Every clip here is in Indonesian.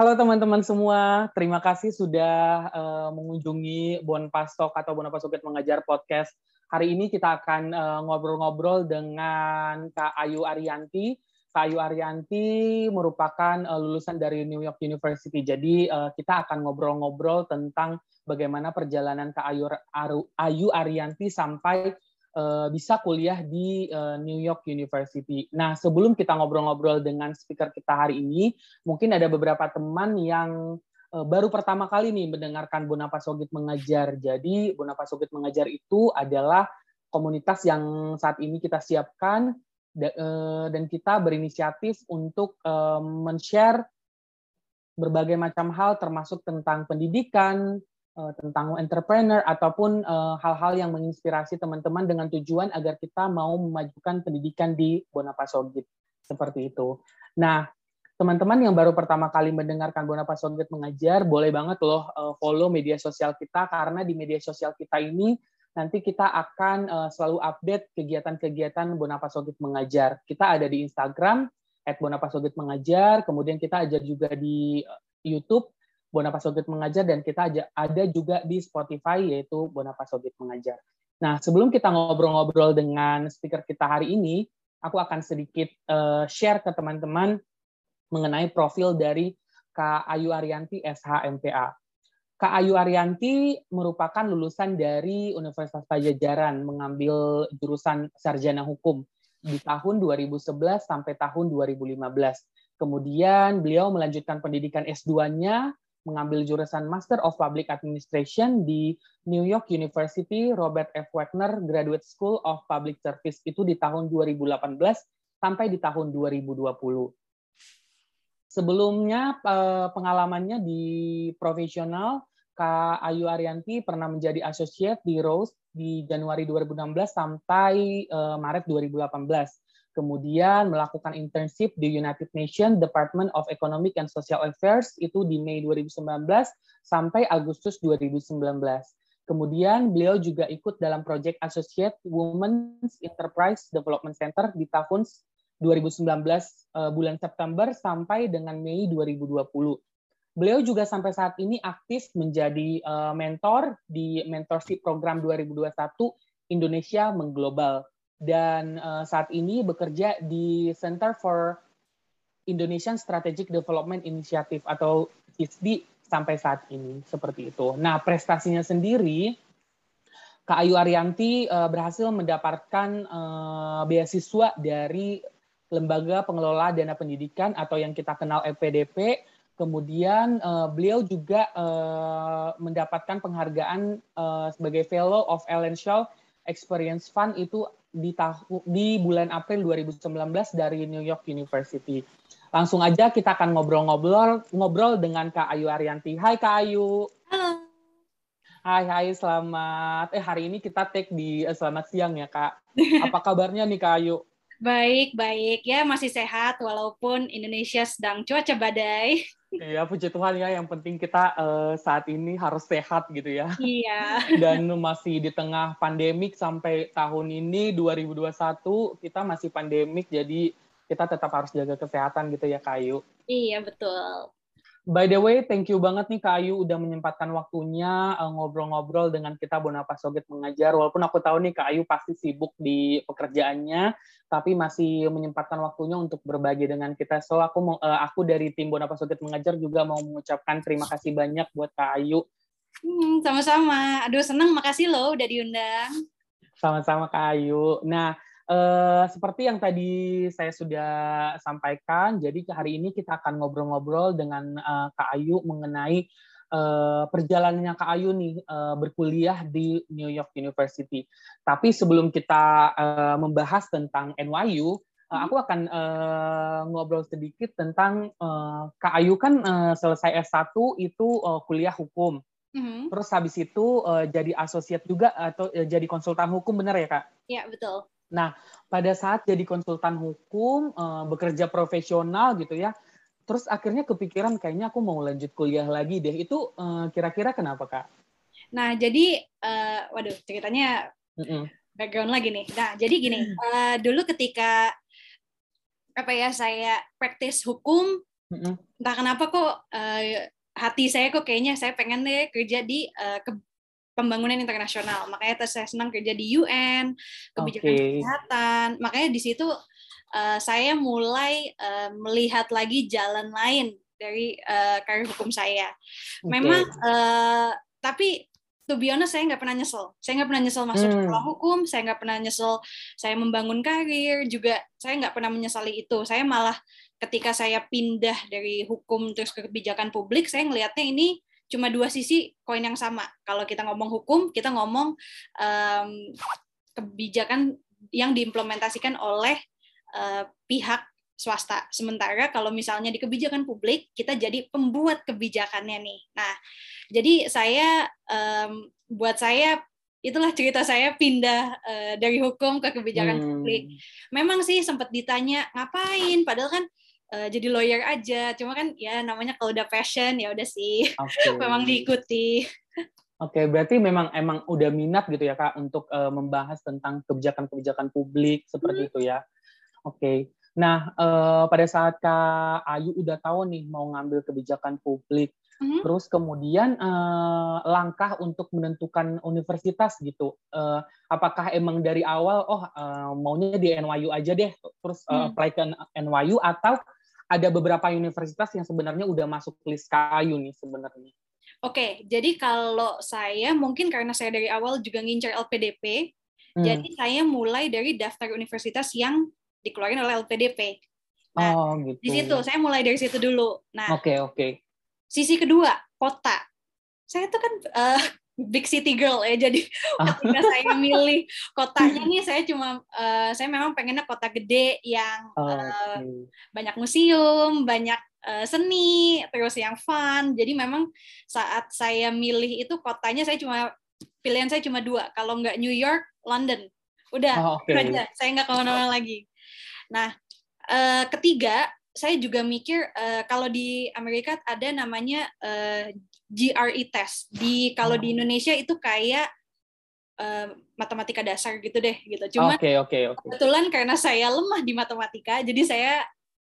Halo teman-teman semua, terima kasih sudah uh, mengunjungi Bon Pastok atau Bon Pastok Mengajar Podcast. Hari ini kita akan uh, ngobrol-ngobrol dengan Kak Ayu Arianti. Kak Ayu Arianti merupakan uh, lulusan dari New York University. Jadi uh, kita akan ngobrol-ngobrol tentang bagaimana perjalanan Kak Ayu, Ayu Arianti sampai uh, bisa kuliah di uh, New York University. Nah, sebelum kita ngobrol-ngobrol dengan speaker kita hari ini, mungkin ada beberapa teman yang uh, baru pertama kali nih mendengarkan Bonapa Sogit mengajar. Jadi, Bonapa Sogit mengajar itu adalah komunitas yang saat ini kita siapkan dan kita berinisiatif untuk men-share berbagai macam hal termasuk tentang pendidikan, uh, tentang entrepreneur ataupun eh, hal-hal uh, yang menginspirasi teman-teman dengan tujuan agar kita mau memajukan pendidikan di Bonapasogit seperti itu. Nah, teman-teman yang baru pertama kali mendengarkan Bonapasogit mengajar, boleh banget loh uh, follow media sosial kita karena di media sosial kita ini nanti kita akan uh, selalu update kegiatan-kegiatan Bonapasogit mengajar. Kita ada di Instagram @bonapasogit mengajar, kemudian kita ada juga di YouTube Bonapa Sogit Mengajar dan kita ada juga di Spotify yaitu Bonapa Sogit Mengajar. Nah, sebelum kita ngobrol-ngobrol dengan speaker kita hari ini, aku akan sedikit uh, share ke teman-teman mengenai profil dari Kak Ayu Arianti SHMPA. Kak Ayu Arianti merupakan lulusan dari Universitas Pajajaran mengambil jurusan sarjana hukum di tahun 2011 sampai tahun 2015. Kemudian beliau melanjutkan pendidikan S2-nya mengambil jurusan Master of Public Administration di New York University Robert F. Wagner Graduate School of Public Service itu di tahun 2018 sampai di tahun 2020. Sebelumnya eh, pengalamannya di profesional, Kak Ayu Arianti pernah menjadi associate di Rose di Januari 2016 sampai eh, Maret 2018 kemudian melakukan internship di United Nations Department of Economic and Social Affairs itu di Mei 2019 sampai Agustus 2019. Kemudian beliau juga ikut dalam Project Associate Women's Enterprise Development Center di tahun 2019 eh, bulan September sampai dengan Mei 2020. Beliau juga sampai saat ini aktif menjadi eh, mentor di mentorship program 2021 Indonesia Mengglobal dan uh, saat ini bekerja di Center for Indonesian Strategic Development Initiative atau ISDI sampai saat ini seperti itu. Nah, prestasinya sendiri Kak Ayu Arianti uh, berhasil mendapatkan uh, beasiswa dari Lembaga Pengelola Dana Pendidikan atau yang kita kenal LPDP. Kemudian uh, beliau juga uh, mendapatkan penghargaan uh, sebagai Fellow of Ellen Shaw Experience Fund itu di tahu di bulan April 2019 dari New York University. Langsung aja kita akan ngobrol-ngobrol ngobrol dengan Kak Ayu Arianti. Hai Kak Ayu. Halo. Hai hai selamat. Eh hari ini kita take di eh, selamat siang ya Kak. Apa kabarnya nih Kak Ayu? Baik, baik. Ya masih sehat walaupun Indonesia sedang cuaca badai. Iya, puji Tuhan ya. Yang penting kita uh, saat ini harus sehat gitu ya. Iya. Dan masih di tengah pandemik sampai tahun ini 2021 kita masih pandemik, jadi kita tetap harus jaga kesehatan gitu ya, Kayu. Iya, betul. By the way, thank you banget nih Kak Ayu udah menyempatkan waktunya eh, ngobrol-ngobrol dengan kita Bonapa Soget mengajar. Walaupun aku tahu nih Kak Ayu pasti sibuk di pekerjaannya, tapi masih menyempatkan waktunya untuk berbagi dengan kita. So aku mau, uh, aku dari tim Bonapa Soget mengajar juga mau mengucapkan terima kasih banyak buat Kak Ayu. Hmm, sama-sama. Aduh seneng, makasih loh udah diundang. Sama-sama Kak Ayu. Nah, Uh, seperti yang tadi saya sudah sampaikan, jadi hari ini kita akan ngobrol-ngobrol dengan uh, Kak Ayu mengenai uh, perjalanannya Kak Ayu nih uh, berkuliah di New York University. Tapi sebelum kita uh, membahas tentang NYU, uh, aku akan uh, ngobrol sedikit tentang uh, Kak Ayu kan uh, selesai S1 itu uh, kuliah hukum. Mm-hmm. Terus habis itu uh, jadi asosiat juga atau uh, jadi konsultan hukum benar ya kak? Iya betul. Nah, pada saat jadi konsultan hukum, uh, bekerja profesional gitu ya, terus akhirnya kepikiran kayaknya aku mau lanjut kuliah lagi deh. Itu uh, kira-kira kenapa kak? Nah, jadi, uh, waduh, ceritanya mm -mm. background lagi nih. Nah, jadi gini, uh, dulu ketika apa ya saya praktis hukum mm-hmm. entah kenapa kok uh, hati saya kok kayaknya saya pengen deh kerja di uh, ke pembangunan internasional makanya saya senang kerja di UN kebijakan okay. kesehatan makanya di situ uh, saya mulai uh, melihat lagi jalan lain dari uh, karir hukum saya memang okay. uh, tapi to be honest saya nggak pernah nyesel saya nggak pernah nyesel masuk hmm. sekolah hukum saya nggak pernah nyesel saya membangun karir juga saya nggak pernah menyesali itu saya malah ketika saya pindah dari hukum terus ke kebijakan publik saya ngelihatnya ini cuma dua sisi koin yang sama kalau kita ngomong hukum kita ngomong um, kebijakan yang diimplementasikan oleh uh, pihak swasta. Sementara kalau misalnya di kebijakan publik, kita jadi pembuat kebijakannya nih. Nah, jadi saya um, buat saya itulah cerita saya pindah uh, dari hukum ke kebijakan hmm. publik. Memang sih sempat ditanya ngapain, padahal kan uh, jadi lawyer aja. Cuma kan ya namanya kalau udah passion ya udah sih, okay. memang diikuti. Oke, okay, berarti memang emang udah minat gitu ya kak untuk uh, membahas tentang kebijakan-kebijakan publik seperti hmm. itu ya. Oke, okay. Nah, uh, pada saat Kak Ayu udah tahu nih mau ngambil kebijakan publik, mm-hmm. terus kemudian uh, langkah untuk menentukan universitas gitu, uh, apakah emang dari awal, oh uh, maunya di NYU aja deh, terus uh, mm. apply ke NYU atau ada beberapa universitas yang sebenarnya udah masuk list Kak Ayu nih sebenarnya? Oke, okay, jadi kalau saya mungkin karena saya dari awal juga ngincar LPDP, hmm. jadi saya mulai dari daftar universitas yang dikeluarin oleh LPDP. Nah, oh, gitu. di situ saya mulai dari situ dulu. Nah, oke okay, oke. Okay. Sisi kedua kota. Saya tuh kan uh, big city girl ya, jadi ketika saya milih kotanya nih, saya cuma uh, saya memang pengennya kota gede yang oh, uh, banyak museum, banyak uh, seni, terus yang fun. Jadi memang saat saya milih itu kotanya saya cuma pilihan saya cuma dua, kalau nggak New York, London. Udah, oh, okay. aja. Saya nggak ke mana-mana lagi. Nah, uh, ketiga, saya juga mikir uh, kalau di Amerika ada namanya uh, eh, GRE test. Di kalau di oh. Indonesia itu kayak uh, matematika dasar gitu deh gitu. Cuma okay, okay, okay. kebetulan karena saya lemah di matematika, jadi saya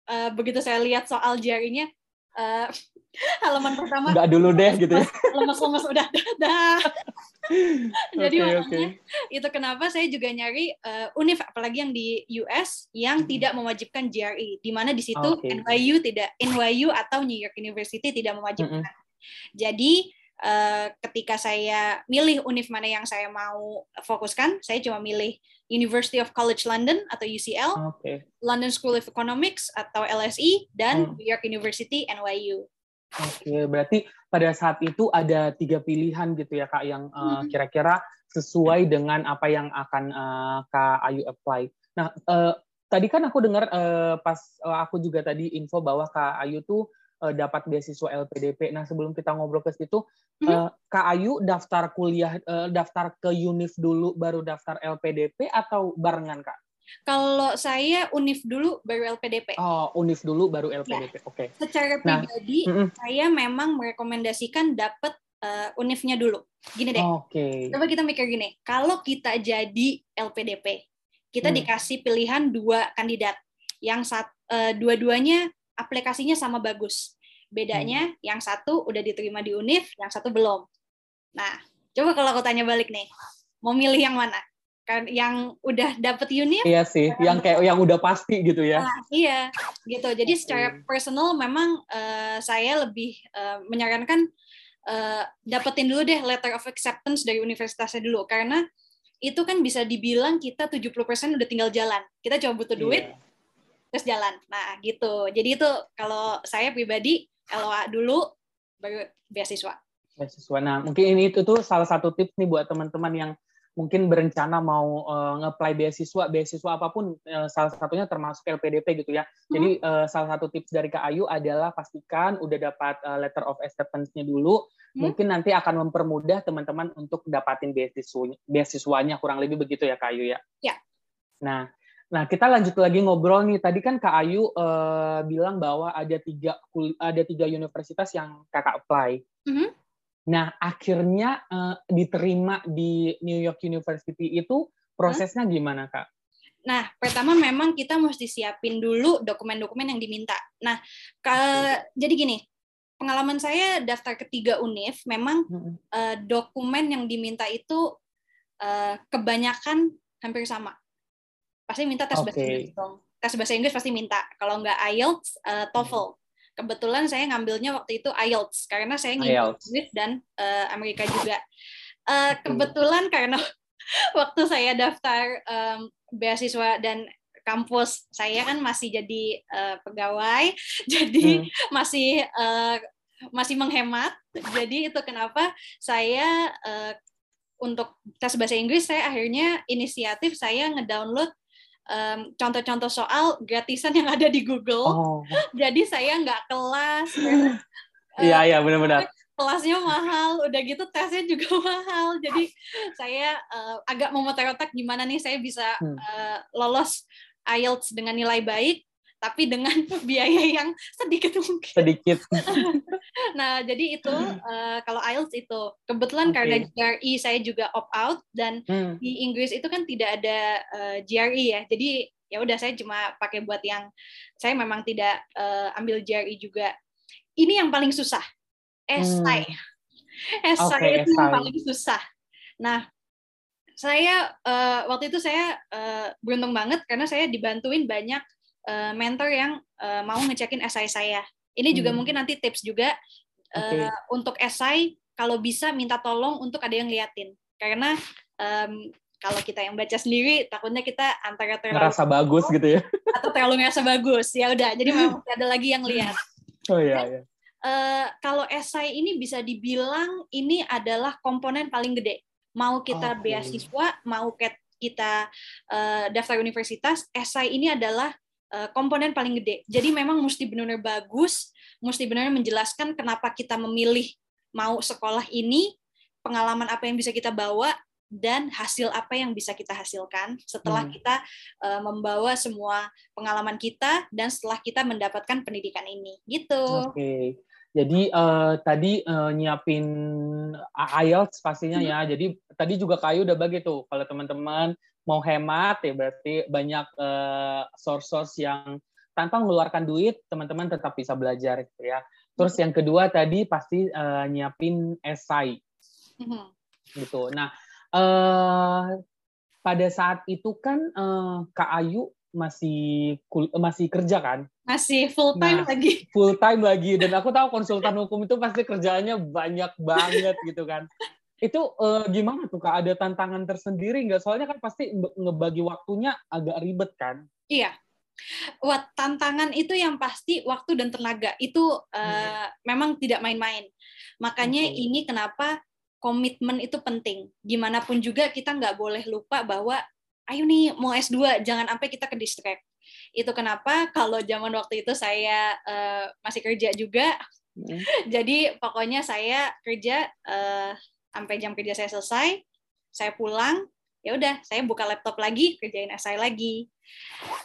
uh, begitu saya lihat soal GRE-nya uh, halaman pertama Enggak dulu deh gitu ya lemes-lemes udah dah jadi okay, makanya okay. itu kenapa saya juga nyari uh, univ apalagi yang di US yang hmm. tidak mewajibkan GRE di mana di situ okay. NYU tidak NYU atau New York University tidak mewajibkan mm -hmm. Jadi uh, ketika saya milih univ mana yang saya mau fokuskan saya cuma milih University of College London atau UCL, okay. London School of Economics atau LSE, dan hmm. New York University NYU. Oke, okay, berarti pada saat itu ada tiga pilihan gitu ya kak yang uh, kira-kira sesuai dengan apa yang akan uh, kak Ayu apply. Nah, uh, tadi kan aku dengar uh, pas uh, aku juga tadi info bahwa kak Ayu tuh uh, dapat beasiswa LPDP. Nah, sebelum kita ngobrol ke situ, mm-hmm. uh, Kak Ayu daftar kuliah, uh, daftar ke UNIF dulu, baru daftar LPDP atau barengan Kak? Kalau saya UNIF dulu, baru LPDP. Oh, UNIF dulu, baru LPDP. Ya. Oke. Okay. Secara nah, pribadi, nah, saya memang merekomendasikan dapat uh, UNIF-nya dulu. Gini deh. Oke. Okay. Coba kita mikir gini, kalau kita jadi LPDP, kita hmm. dikasih pilihan dua kandidat, yang sat, uh, dua-duanya aplikasinya sama bagus. Bedanya hmm. yang satu udah diterima di UNIF, yang satu belum. Nah, coba kalau aku tanya balik nih, mau milih yang mana? Kan yang udah dapet UNIF? Iya sih, yang kayak yang udah pasti gitu ya. Nah, iya, gitu. Jadi secara personal memang uh, saya lebih uh, menyarankan uh, dapetin dulu deh letter of acceptance dari universitasnya dulu karena itu kan bisa dibilang kita 70% udah tinggal jalan. Kita cuma butuh duit, yeah terus jalan. Nah, gitu. Jadi itu kalau saya pribadi LOA dulu baru beasiswa. Beasiswa. Nah, mungkin ini itu tuh salah satu tips nih buat teman-teman yang mungkin berencana mau uh, nge-apply beasiswa, beasiswa apa pun uh, salah satunya termasuk LPDP gitu ya. Hmm. Jadi uh, salah satu tips dari Kak Ayu adalah pastikan udah dapat uh, letter of acceptance-nya dulu. Hmm. Mungkin nanti akan mempermudah teman-teman untuk dapatin beasiswanya, beasiswanya kurang lebih begitu ya Kak Ayu ya. Ya. Nah, Nah, kita lanjut lagi ngobrol nih. Tadi kan Kak Ayu uh, bilang bahwa ada tiga ada tiga universitas yang kakak apply. Mm -hmm. Nah, akhirnya uh, diterima di New York University itu prosesnya gimana, Kak? Nah, pertama memang kita mesti siapin dulu dokumen-dokumen yang diminta. Nah, ke, jadi gini, pengalaman saya daftar ketiga univ, memang uh, dokumen yang diminta itu uh, kebanyakan hampir sama. Pasti minta tes okay. bahasa Inggris dong. Tes bahasa Inggris pasti minta. Kalau nggak IELTS, uh, TOEFL. Kebetulan saya ngambilnya waktu itu IELTS karena saya ngikut Swift dan uh, Amerika juga. Uh, kebetulan karena waktu saya daftar um, beasiswa dan kampus saya kan masih jadi uh, pegawai, jadi hmm. masih uh, masih menghemat. Jadi itu kenapa saya uh, untuk tes bahasa Inggris saya akhirnya inisiatif saya ngedownload um, contoh-contoh soal gratisan yang ada di Google. Oh. Jadi saya nggak kelas. Iya iya benar-benar. Kelasnya mahal, udah gitu tesnya juga mahal. Jadi saya uh, agak memutar otak gimana nih saya bisa uh, lolos IELTS dengan nilai baik tapi dengan biaya yang sedikit mungkin. Sedikit. nah, jadi itu uh, kalau IELTS itu kebetulan okay. karena GRE saya juga opt out dan hmm. di Inggris itu kan tidak ada uh, eh, GRE ya. Jadi ya udah saya cuma pakai buat yang saya memang tidak uh, ambil GRE juga. Ini yang paling susah. Esai. Hmm. Esai okay, itu yang paling susah. Nah, saya uh, waktu itu saya uh, beruntung banget karena saya dibantuin banyak uh, mentor yang uh, mau ngecekin esai saya. Ini juga hmm. mungkin nanti tips juga okay. uh, untuk esai kalau bisa minta tolong untuk ada yang liatin karena um, kalau kita yang baca sendiri takutnya kita antara terlalu ngerasa bagus gitu ya atau terlalu ngerasa bagus ya udah jadi memang ada lagi yang lihat oh iya iya uh, kalau esai ini bisa dibilang ini adalah komponen paling gede mau kita okay. beasiswa mau kita uh, daftar universitas esai ini adalah Eh, komponen paling gede. Jadi memang mesti benar-benar bagus, mesti benar-benar menjelaskan kenapa kita memilih mau sekolah ini, pengalaman apa yang bisa kita bawa, dan hasil apa yang bisa kita hasilkan setelah hmm. kita uh, membawa semua pengalaman kita dan setelah kita mendapatkan pendidikan ini. Gitu. Oke. Okay. Jadi uh, tadi uh, nyiapin IELTS pastinya hmm. ya. Jadi tadi juga kayu udah bagi tuh kalau teman-teman mau hemat ya berarti banyak uh, source-source yang tanpa mengeluarkan duit teman-teman tetap bisa belajar gitu ya. Terus yang kedua tadi pasti uh, nyiapin esai mm-hmm. gitu. Nah uh, pada saat itu kan uh, Kak Ayu masih masih kerja kan? Masih full time nah, lagi. Full time lagi dan aku tahu konsultan hukum itu pasti kerjaannya banyak banget gitu kan itu uh, gimana tuh kak? Ada tantangan tersendiri nggak? Soalnya kan pasti ngebagi waktunya agak ribet kan? Iya. Wat tantangan itu yang pasti waktu dan tenaga. Itu uh, hmm. memang tidak main-main. Makanya okay. ini kenapa komitmen itu penting. Gimana pun juga kita nggak boleh lupa bahwa ayo nih mau S2 jangan sampai kita ke distract. Itu kenapa? Kalau zaman waktu itu saya uh, masih kerja juga. Hmm. jadi pokoknya saya kerja uh, sampai jam kerja saya selesai, saya pulang, ya udah saya buka laptop lagi, kerjain esai lagi.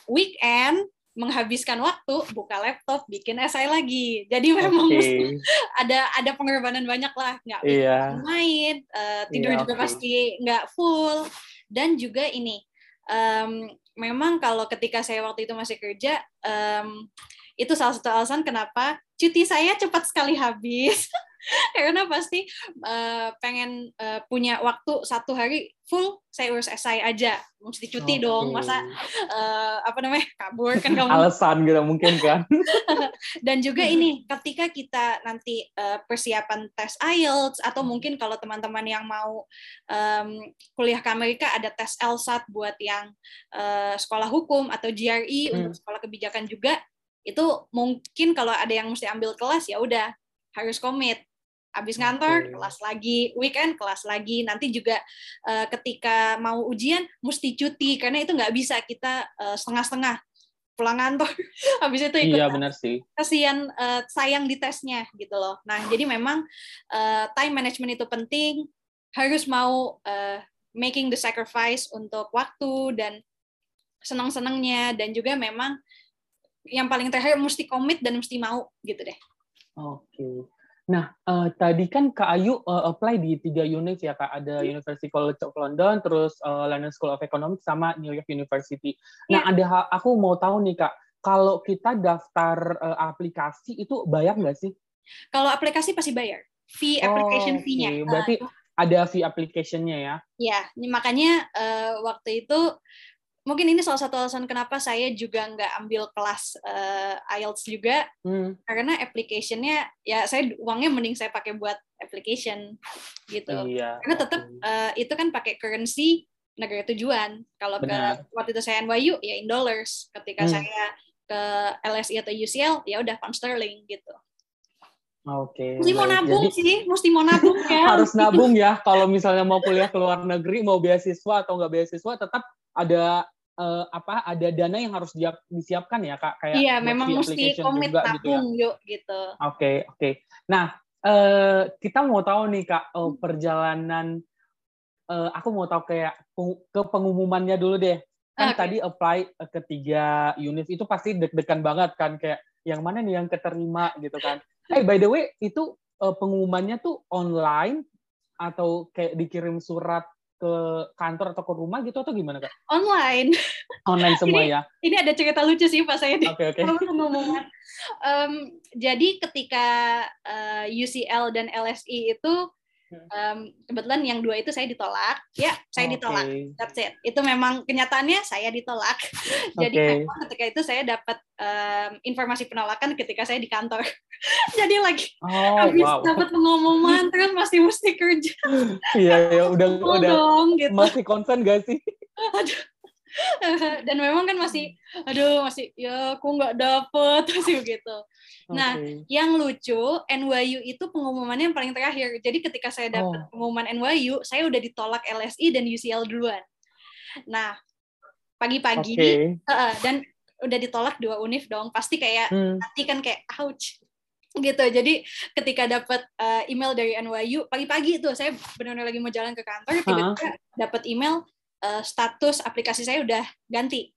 Weekend menghabiskan waktu buka laptop bikin esai lagi jadi memang okay. ada ada pengorbanan banyak lah nggak yeah. main uh, tidur yeah, juga okay. pasti nggak full dan juga ini um, memang kalau ketika saya waktu itu masih kerja um, itu salah satu alasan kenapa cuti saya cepat sekali habis karena pasti uh, pengen uh, punya waktu satu hari full saya urus esai aja mesti cuti okay. dong masa uh, apa namanya kabur kan kamu alasan gitu mungkin kan dan juga ini ketika kita nanti uh, persiapan tes IELTS atau mungkin kalau teman-teman yang mau um, kuliah ke Amerika ada tes LSAT buat yang uh, sekolah hukum atau GRE hmm. untuk sekolah kebijakan juga itu mungkin kalau ada yang mesti ambil kelas ya udah harus komit habis ngantor okay. kelas lagi weekend kelas lagi nanti juga uh, ketika mau ujian mesti cuti karena itu nggak bisa kita uh, setengah-setengah pulang ngantor habis itu ikut iya benar sih kasihan uh, sayang di tesnya gitu loh nah jadi memang uh, time management itu penting harus mau uh, making the sacrifice untuk waktu dan senang-senangnya dan juga memang yang paling terakhir mesti komit dan mesti mau gitu deh. Oke. Okay. Nah, uh, tadi kan Kak Ayu uh, apply di tiga unit ya Kak, ada hmm. University College of London, terus uh, London School of Economics sama New York University. Nah, yeah. ada aku mau tahu nih Kak, kalau kita daftar uh, aplikasi itu bayar nggak sih? Kalau aplikasi pasti bayar. Fee application oh, fee-nya. Okay. Berarti uh, ada fee application-nya ya? Ya, makanya uh, waktu itu mungkin ini salah satu alasan kenapa saya juga nggak ambil kelas uh, IELTS juga hmm. karena application-nya ya saya uangnya mending saya pakai buat application gitu iya, karena tetap uh, itu kan pakai currency negara tujuan kalau ke waktu itu saya NYU ya in dollars ketika hmm. saya ke LSI atau UCL ya udah pound sterling gitu Oke. Okay, mesti mau nabung Jadi, sih, mesti mau nabung ya. harus nabung ya. Kalau misalnya mau kuliah ke luar negeri, mau beasiswa atau nggak beasiswa, tetap ada uh, apa ada dana yang harus disiapkan ya kak kayak iya memang mesti komit juga, gitu ya. yuk gitu oke okay, oke okay. nah uh, kita mau tahu nih kak uh, perjalanan uh, aku mau tahu kayak ke pengumumannya dulu deh kan okay. tadi apply ke tiga unit itu pasti deg-degan banget kan kayak yang mana nih yang keterima gitu kan eh hey, by the way itu uh, pengumumannya tuh online atau kayak dikirim surat ke kantor atau ke rumah gitu atau gimana kak? Online. Online semua ini, ya. Ini ada cerita lucu sih pas saya di okay, okay. um, jadi ketika uh, eh, UCL dan LSI itu Um, kebetulan yang dua itu saya ditolak, ya saya okay. ditolak. That's it. Itu memang kenyataannya saya ditolak. Jadi okay. memang ketika itu saya dapat um, informasi penolakan ketika saya di kantor. Jadi lagi oh, habis wow. dapat pengumuman terus masih mesti kerja. Iya ya udah udah dong, gitu. masih konsen gak sih? Aduh dan memang kan masih aduh masih ya aku nggak dapet masih begitu nah okay. yang lucu NYU itu pengumumannya yang paling terakhir jadi ketika saya dapat oh. pengumuman NYU saya udah ditolak LSI dan UCL duluan nah pagi-pagi okay. uh, dan udah ditolak dua univ dong pasti kayak hmm. nanti kan kayak ouch gitu jadi ketika dapat uh, email dari NYU pagi-pagi tuh saya benar-benar lagi mau jalan ke kantor tiba-tiba huh? dapat email uh, status aplikasi saya udah ganti.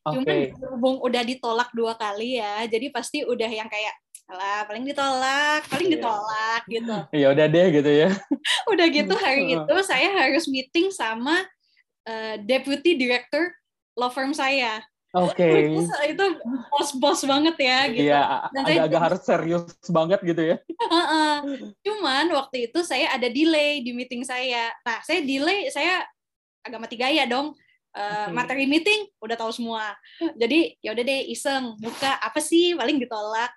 Okay. Cuman berhubung udah ditolak dua kali ya, jadi pasti udah yang kayak lah paling ditolak, paling yeah. ditolak gitu. Ya udah deh gitu ya. udah gitu hari itu saya harus meeting sama uh, deputy director law firm saya. Oke. Okay. Itu, itu bos-bos banget ya gitu. Iya, agak-agak harus serius banget gitu ya. Cuman waktu itu saya ada delay di meeting saya. Nah, saya delay, saya agak mati gaya dong. Uh, materi meeting udah tahu semua. Jadi ya udah deh iseng buka apa sih paling ditolak.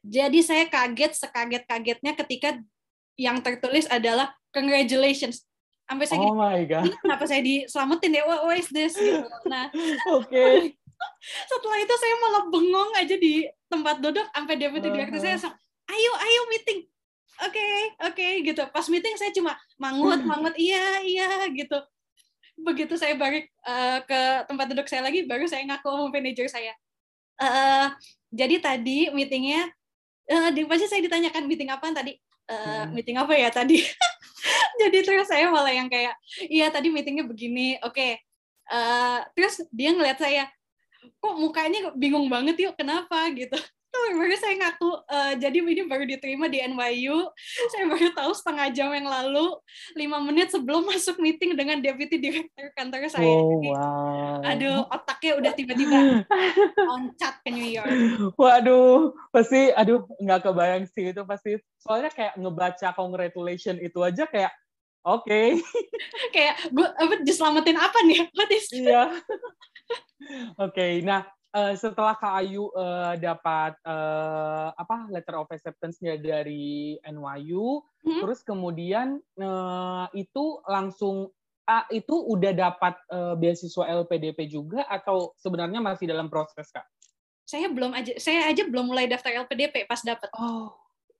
Jadi saya kaget sekaget-kagetnya ketika yang tertulis adalah congratulations. Sampai saya oh gini, my God. kenapa saya diselamatin ya? What, what is this? Gitu. Nah, oke. Okay. setelah itu saya malah bengong aja di tempat duduk sampai deputy director uh -huh. saya ayo ayo meeting oke okay, oke okay, gitu pas meeting saya cuma mangut mangut iya iya gitu begitu saya balik uh, ke tempat duduk saya lagi baru saya ngaku sama manajer saya. Uh, jadi tadi meetingnya uh, pasti saya ditanyakan meeting apa tadi? Uh, hmm. meeting apa ya tadi? Jadi terus saya malah yang kayak iya tadi meetingnya begini oke. Okay. uh, terus dia ngeliat saya kok mukanya bingung banget yuk kenapa? Gitu baru saya ngaku uh, jadi ini baru diterima di NYU saya baru tahu setengah jam yang lalu lima menit sebelum masuk meeting dengan deputy director kantor saya. Oh, wow. aduh otaknya udah tiba-tiba loncat ke New York. Waduh pasti aduh nggak kebayang sih itu pasti. Soalnya kayak ngebaca congratulation itu aja kayak oke. Okay. kayak gue apa diselamatin apa nih? What is iya. oke okay, nah uh, setelah Kak Ayu uh, dapat uh, apa letter of acceptance-nya dari NYU, hmm. terus kemudian uh, itu langsung uh, itu udah dapat uh, beasiswa LPDP juga atau sebenarnya masih dalam proses Kak? Saya belum aja saya aja belum mulai daftar LPDP pas dapat. Oh.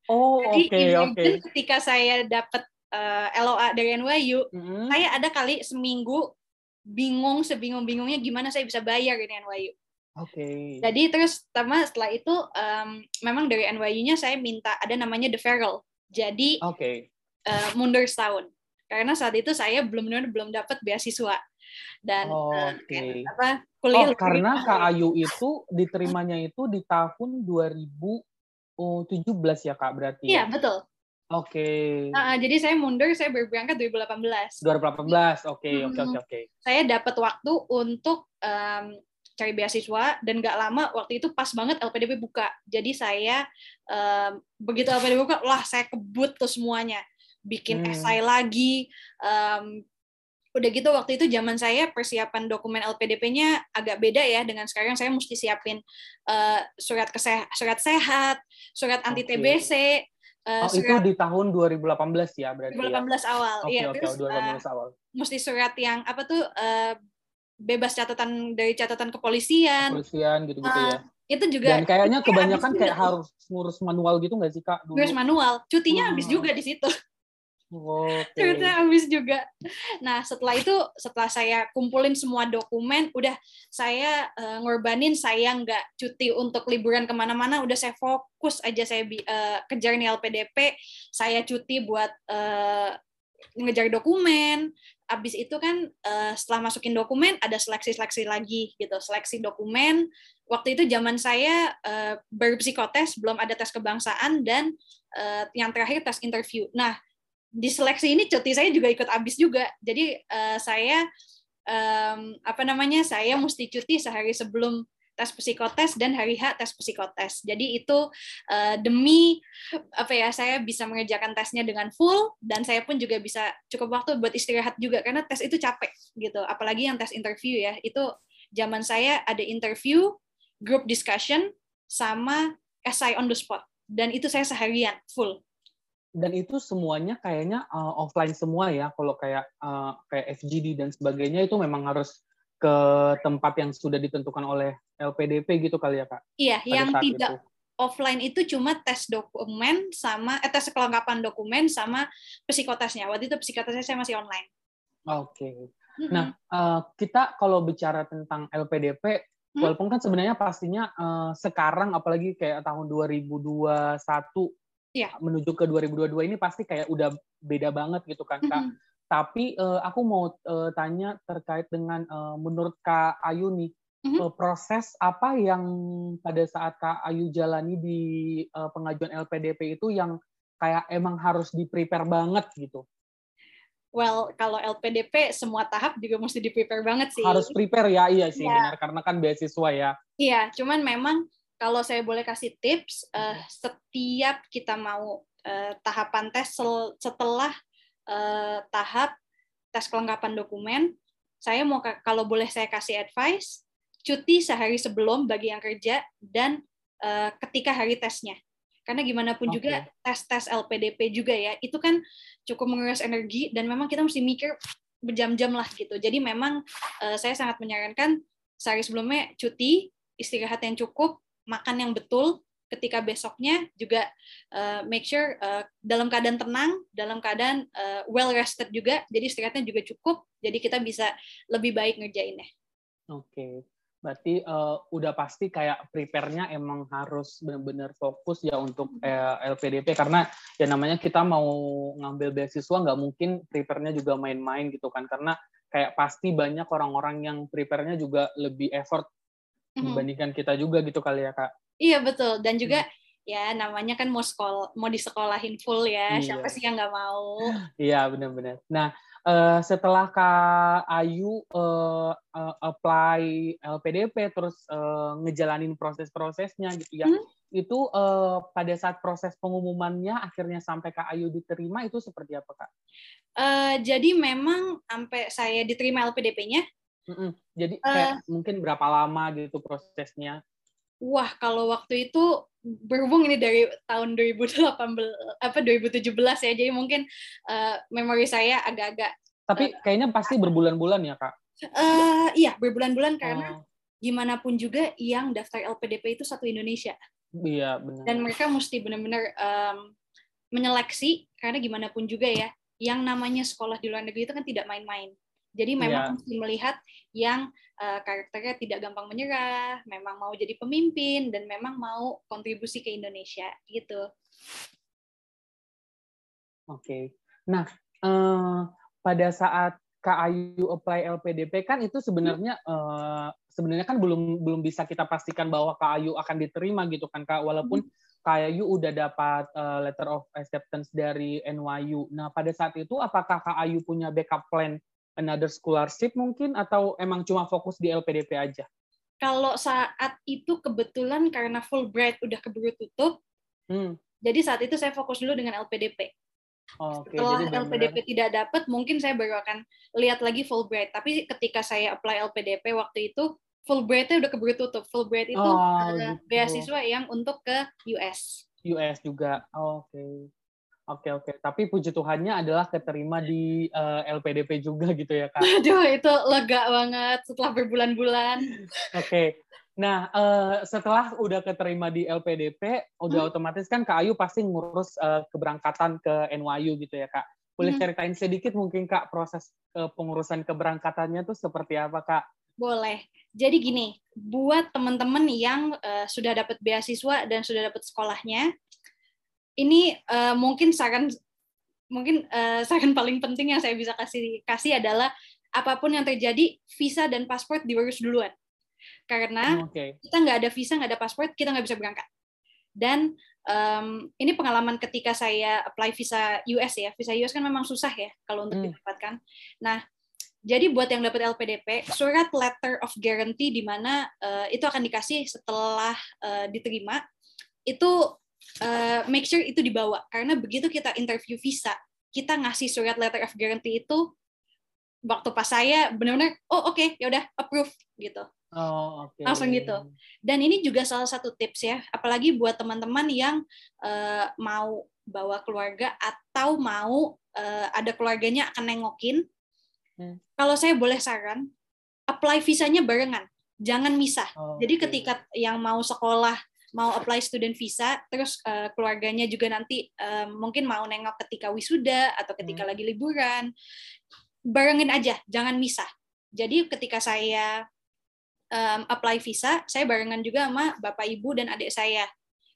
Oh, oke okay, oke. Okay. ketika saya dapat uh, LOA dari NYU, mm-hmm. saya ada kali seminggu bingung sebingung-bingungnya gimana saya bisa bayar ini NYU. Oke. Okay. Jadi terus sama setelah itu um, memang dari NYU-nya saya minta ada namanya deferral. Jadi okay. uh, mundur setahun. Karena saat itu saya belum benar belum dapat beasiswa dan okay. uh, apa kuliah. Oh, karena Kak Ayu itu diterimanya itu di tahun 2017 ya Kak berarti. Ya? Iya, betul. Oke. Okay. Uh, jadi saya mundur, saya berangkat 2018. 2018, oke, oke, oke, oke. Saya dapat waktu untuk um, cari beasiswa dan nggak lama waktu itu pas banget LPDP buka jadi saya um, begitu LPDP buka lah saya kebut tuh semuanya bikin hmm. esai lagi um, udah gitu waktu itu zaman saya persiapan dokumen LPDP-nya agak beda ya dengan sekarang saya mesti siapin uh, surat keseh surat sehat surat anti okay. TBC Uh, oh, surat, itu di tahun 2018 ya berarti 2018 ya? awal. Okay, ya, okay, terus 2018 uh, awal. Mesti surat yang apa tuh uh, bebas catatan dari catatan kepolisian. Kepolisian gitu-gitu uh, ya. Itu juga Dan kayaknya kebanyakan kayak harus ngurus manual gitu nggak sih, Kak? Dulu? Ngurus manual. Cutinya hmm. habis juga di situ. Okay. Ternyata habis juga. Nah setelah itu setelah saya kumpulin semua dokumen, udah saya uh, ngorbanin saya nggak cuti untuk liburan ke mana-mana, udah saya fokus aja saya uh, kejar nih LPDP, saya cuti buat uh, ngejar dokumen. Abis itu kan uh, setelah masukin dokumen ada seleksi-seleksi lagi gitu, seleksi dokumen. Waktu itu zaman saya uh, baru psikotes, belum ada tes kebangsaan dan uh, yang terakhir tes interview. Nah di seleksi ini cuti saya juga ikut habis juga. Jadi uh, saya um, apa namanya? Saya mesti cuti sehari sebelum tes psikotes dan hari H tes psikotes. Jadi itu uh, demi apa ya saya bisa mengerjakan tesnya dengan full dan saya pun juga bisa cukup waktu buat istirahat juga karena tes itu capek gitu. Apalagi yang tes interview ya. Itu zaman saya ada interview, group discussion sama essay on the spot dan itu saya seharian full dan itu semuanya kayaknya uh, offline semua ya kalau kayak uh, kayak FGD dan sebagainya itu memang harus ke tempat yang sudah ditentukan oleh LPDP gitu kali ya kak? Iya, yang tidak itu. offline itu cuma tes dokumen sama eh, tes kelengkapan dokumen sama psikotesnya. Waktu itu psikotesnya saya masih online. Oke. Okay. Mm-hmm. Nah uh, kita kalau bicara tentang LPDP, mm-hmm. walaupun kan sebenarnya pastinya uh, sekarang apalagi kayak tahun 2021 yeah. menuju ke 2022 ini pasti kayak udah beda banget gitu kan kak. Mm -hmm. Tapi uh, aku mau uh, tanya terkait dengan uh, menurut kak Ayu nih mm -hmm. uh, proses apa yang pada saat kak Ayu jalani di uh, pengajuan LPDP itu yang kayak emang harus di prepare banget gitu. Well, kalau LPDP semua tahap juga mesti di prepare banget sih. Harus prepare ya, iya sih, yeah. benar karena kan beasiswa ya. Iya, cuman memang kalau saya boleh kasih tips, uh, setiap kita mau uh, tahapan tes setelah uh, tahap tes kelengkapan dokumen, saya mau kalau boleh saya kasih advice, cuti sehari sebelum bagi yang kerja dan uh, ketika hari tesnya. Karena gimana pun okay. juga tes-tes LPDP juga ya, itu kan cukup menguras energi dan memang kita mesti mikir berjam-jam lah gitu. Jadi memang uh, saya sangat menyarankan sehari sebelumnya cuti, istirahat yang cukup, makan yang betul ketika besoknya juga uh, make sure uh, dalam keadaan tenang, dalam keadaan uh, well rested juga, jadi istirahatnya juga cukup, jadi kita bisa lebih baik ngerjainnya. Oke, okay. berarti uh, udah pasti kayak prepare-nya emang harus benar-benar fokus ya untuk uh, LPDP karena ya namanya kita mau ngambil beasiswa nggak mungkin prepare-nya juga main-main gitu kan karena kayak pasti banyak orang-orang yang prepare-nya juga lebih effort mm-hmm. dibandingkan kita juga gitu kali ya kak iya betul dan juga hmm. ya namanya kan mau sekolah mau disekolahin full ya iya. siapa sih yang nggak mau iya benar-benar nah uh, setelah kak Ayu uh, uh, apply LPDP terus uh, ngejalanin proses-prosesnya gitu ya hmm? itu uh, pada saat proses pengumumannya akhirnya sampai Kak Ayu diterima itu seperti apa Kak? Uh, jadi memang sampai saya diterima LPDP-nya Mm-mm. Jadi kayak uh, mungkin berapa lama gitu prosesnya? Wah, kalau waktu itu berhubung ini dari tahun 2018 apa 2017 ya. Jadi mungkin uh, memori saya agak-agak Tapi uh, kayaknya pasti berbulan-bulan ya, Kak? Uh, iya, berbulan-bulan karena oh. gimana pun juga yang daftar LPDP itu satu Indonesia. Iya, benar. Dan mereka mesti benar-benar um, menyeleksi karena gimana pun juga ya, yang namanya sekolah di luar negeri itu kan tidak main-main. Jadi memang yeah. mesti melihat yang uh, karakternya tidak gampang menyerah, memang mau jadi pemimpin dan memang mau kontribusi ke Indonesia gitu. Oke. Okay. Nah, uh, pada saat Kak Ayu apply LPDP kan itu sebenarnya uh, sebenarnya kan belum belum bisa kita pastikan bahwa Kak Ayu akan diterima gitu kan Kak walaupun hmm. Kak Ayu udah dapat uh, letter of acceptance dari NYU. Nah, pada saat itu apakah Kak Ayu punya backup plan another scholarship mungkin atau emang cuma fokus di LPDP aja? kalau saat itu kebetulan karena Fulbright udah keburu tutup, hmm. jadi saat itu saya fokus dulu dengan LPDP. Oh, okay. Setelah jadi LPDP tidak dapat, mungkin saya baru akan lihat lagi Fulbright. Tapi ketika saya apply LPDP waktu itu, Fulbright-nya udah keburu tutup. Fulbright itu oh, gitu. beasiswa yang untuk ke US. US juga. Oh, Oke. Okay. Oke oke, tapi puji Tuhannya adalah keterima di uh, eh, LPDP juga gitu ya kak. Aduh itu lega banget setelah berbulan-bulan. oke, okay. nah uh, setelah udah keterima di LPDP, udah hmm? otomatis kan kak Ayu pasti ngurus uh, keberangkatan ke NYU gitu ya kak. Boleh hmm. ceritain sedikit mungkin kak proses uh, pengurusan keberangkatannya tuh seperti apa kak? Boleh. Jadi gini, buat teman-teman yang uh, sudah dapat beasiswa dan sudah dapat sekolahnya, ini uh, mungkin saran mungkin uh, saran paling penting yang saya bisa kasih kasih adalah apa pun yang terjadi visa dan paspor diurus duluan karena hmm, okay. kita nggak ada visa nggak ada paspor kita nggak bisa berangkat dan um, ini pengalaman ketika saya apply visa US ya visa US kan memang susah ya kalau untuk hmm. didapatkan nah jadi buat yang dapat LPDP surat letter of guarantee di mana uh, itu akan dikasih setelah uh, diterima itu uh, make sure itu dibawa. Karena begitu kita interview visa kita ngasih surat letter of guarantee itu waktu pas saya benar-benar oh oke okay, ya udah approve gitu. Oh, okay. langsung gitu. Dan ini juga salah satu tips ya apalagi buat teman-teman yang uh, mau bawa keluarga atau mau uh, ada keluarganya akan nengokin. Hmm. kalau saya boleh saran apply visanya barengan jangan misah. Oh, jadi ketika yang mau sekolah mau apply student visa, terus uh, keluarganya juga nanti uh, mungkin mau nengok ketika wisuda atau ketika hmm. lagi liburan, barengin aja, jangan misah. Jadi ketika saya um, apply visa, saya barengan juga sama bapak ibu dan adik saya.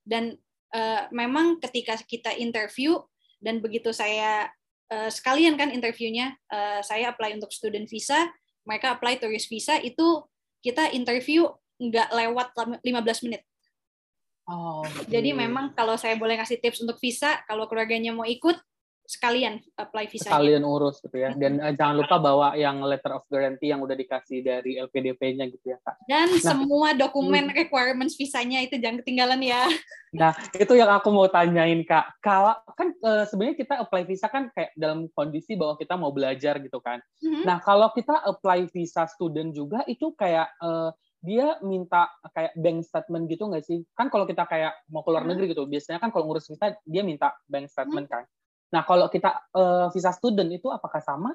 Dan uh, memang ketika kita interview dan begitu saya uh, sekalian kan interviewnya, uh, saya apply untuk student visa, mereka apply tourist visa itu kita interview nggak lewat 15 menit Oh, Jadi memang kalau saya boleh ngasih tips untuk visa, kalau keluarganya mau ikut, sekalian apply visa. Sekalian urus gitu ya. Dan uh, jangan lupa bawa yang letter of guarantee yang udah dikasih dari LPDP-nya gitu ya, Kak. Dan nah, semua dokumen hmm. requirements visanya itu jangan ketinggalan ya. Nah, itu yang aku mau tanyain, Kak. Kalau kan uh, sebenarnya kita apply visa kan kayak dalam kondisi bahwa kita mau belajar gitu kan. Hmm. Nah, kalau kita apply visa student juga itu kayak uh, dia minta kayak bank statement gitu nggak sih? Kan kalau kita kayak mau keluar hmm. negeri gitu, biasanya kan kalau ngurus visa dia minta bank statement hmm. kan. Nah kalau kita uh, visa student itu apakah sama?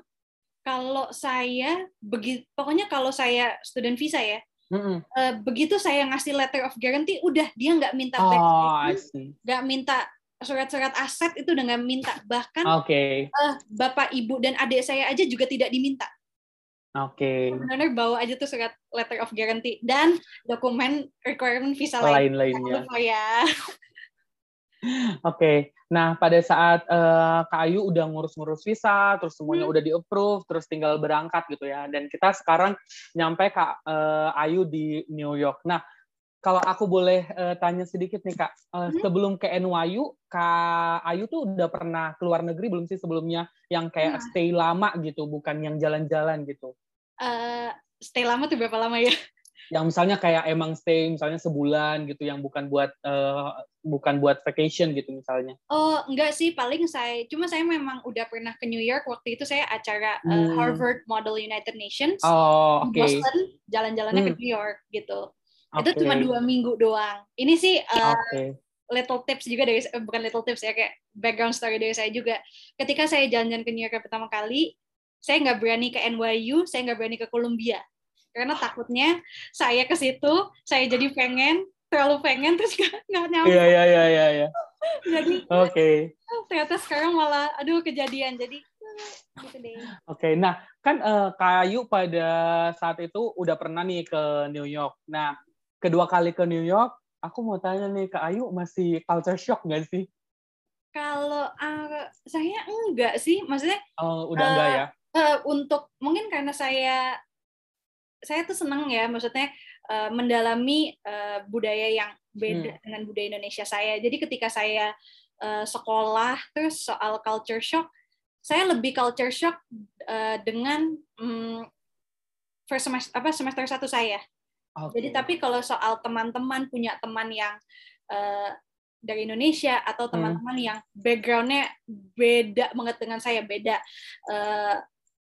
Kalau saya begitu, pokoknya kalau saya student visa ya, mm-hmm. uh, begitu saya ngasih letter of guarantee, udah dia nggak minta bank oh, statement, nggak minta surat-surat aset itu udah nggak minta. Bahkan okay. uh, eh, bapak ibu dan adik saya aja juga tidak diminta. Oke. Okay. Benar-benar bawa aja tuh surat letter of guarantee dan dokumen requirement visa lain lain-lainnya. ya. Oke. Okay. Nah, pada saat uh, Kak Ayu udah ngurus-ngurus visa, terus semuanya hmm. udah di-approve, terus tinggal berangkat gitu ya. Dan kita sekarang nyampe Kak uh, Ayu di New York. Nah, kalau aku boleh uh, tanya sedikit nih Kak, uh, hmm. sebelum ke NYU, Kak Ayu tuh udah pernah keluar negeri belum sih sebelumnya yang kayak nah. stay lama gitu, bukan yang jalan-jalan gitu? Uh, stay lama tuh berapa lama ya? Yang misalnya kayak emang stay misalnya sebulan gitu, yang bukan buat uh, bukan buat vacation gitu misalnya. Oh enggak sih, paling saya cuma saya memang udah pernah ke New York waktu itu saya acara eh, hmm. uh, Harvard Model United Nations. Oh, okay. Boston, jalan-jalannya hmm. ke New York gitu. Okay. Itu cuma dua minggu doang. Ini sih uh, okay. little tips juga dari bukan little tips ya kayak background story dari saya juga. Ketika saya jalan-jalan ke New York pertama kali, saya nggak berani ke NYU, saya nggak berani ke Columbia. Karena takutnya saya ke situ, saya jadi pengen, terlalu pengen, terus nggak nyampe. Iya, iya, iya, iya. Ya. jadi, oke. Okay. Ternyata sekarang malah, aduh kejadian. Jadi, gitu deh. Oke, okay, nah kan uh, Kayu pada saat itu udah pernah nih ke New York. Nah, kedua kali ke New York, aku mau tanya nih ke Ayu masih culture shock nggak sih? Kalau uh, saya enggak sih, maksudnya. Oh, udah uh, enggak ya? Uh, untuk mungkin karena saya saya tuh senang ya maksudnya uh, mendalami uh, budaya yang beda hmm. dengan budaya Indonesia saya. Jadi ketika saya uh, sekolah terus soal culture shock, saya lebih culture shock uh, dengan um, first semester apa semester satu saya. Okay. Jadi tapi kalau soal teman-teman punya teman yang uh, dari Indonesia atau hmm. teman-teman hmm. yang backgroundnya beda banget dengan saya beda uh,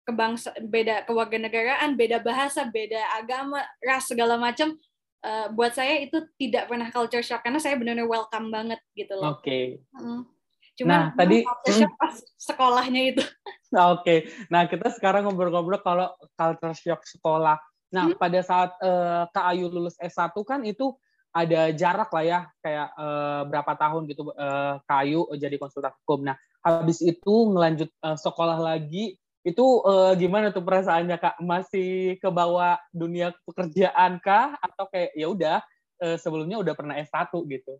kebangsa beda kewarganegaraan beda bahasa beda agama ras segala macam uh, buat saya itu tidak pernah culture shock karena saya benar-benar welcome banget gitu loh. Oke. Okay. Hmm. Cuma nah, tadi shock pas sekolahnya itu. Oke. Okay. Nah, kita sekarang ngobrol-ngobrol kalau culture shock sekolah. Nah, hmm? pada saat uh, Kak Ayu lulus S1 kan itu ada jarak lah ya, kayak uh, berapa tahun gitu uh, Kak Ayu jadi konsultan hukum. Nah, habis itu ngelanjut uh, sekolah lagi, itu uh, gimana tuh perasaannya Kak? Masih ke bawah dunia pekerjaan kah? Atau kayak ya udah uh, sebelumnya udah pernah S1 gitu?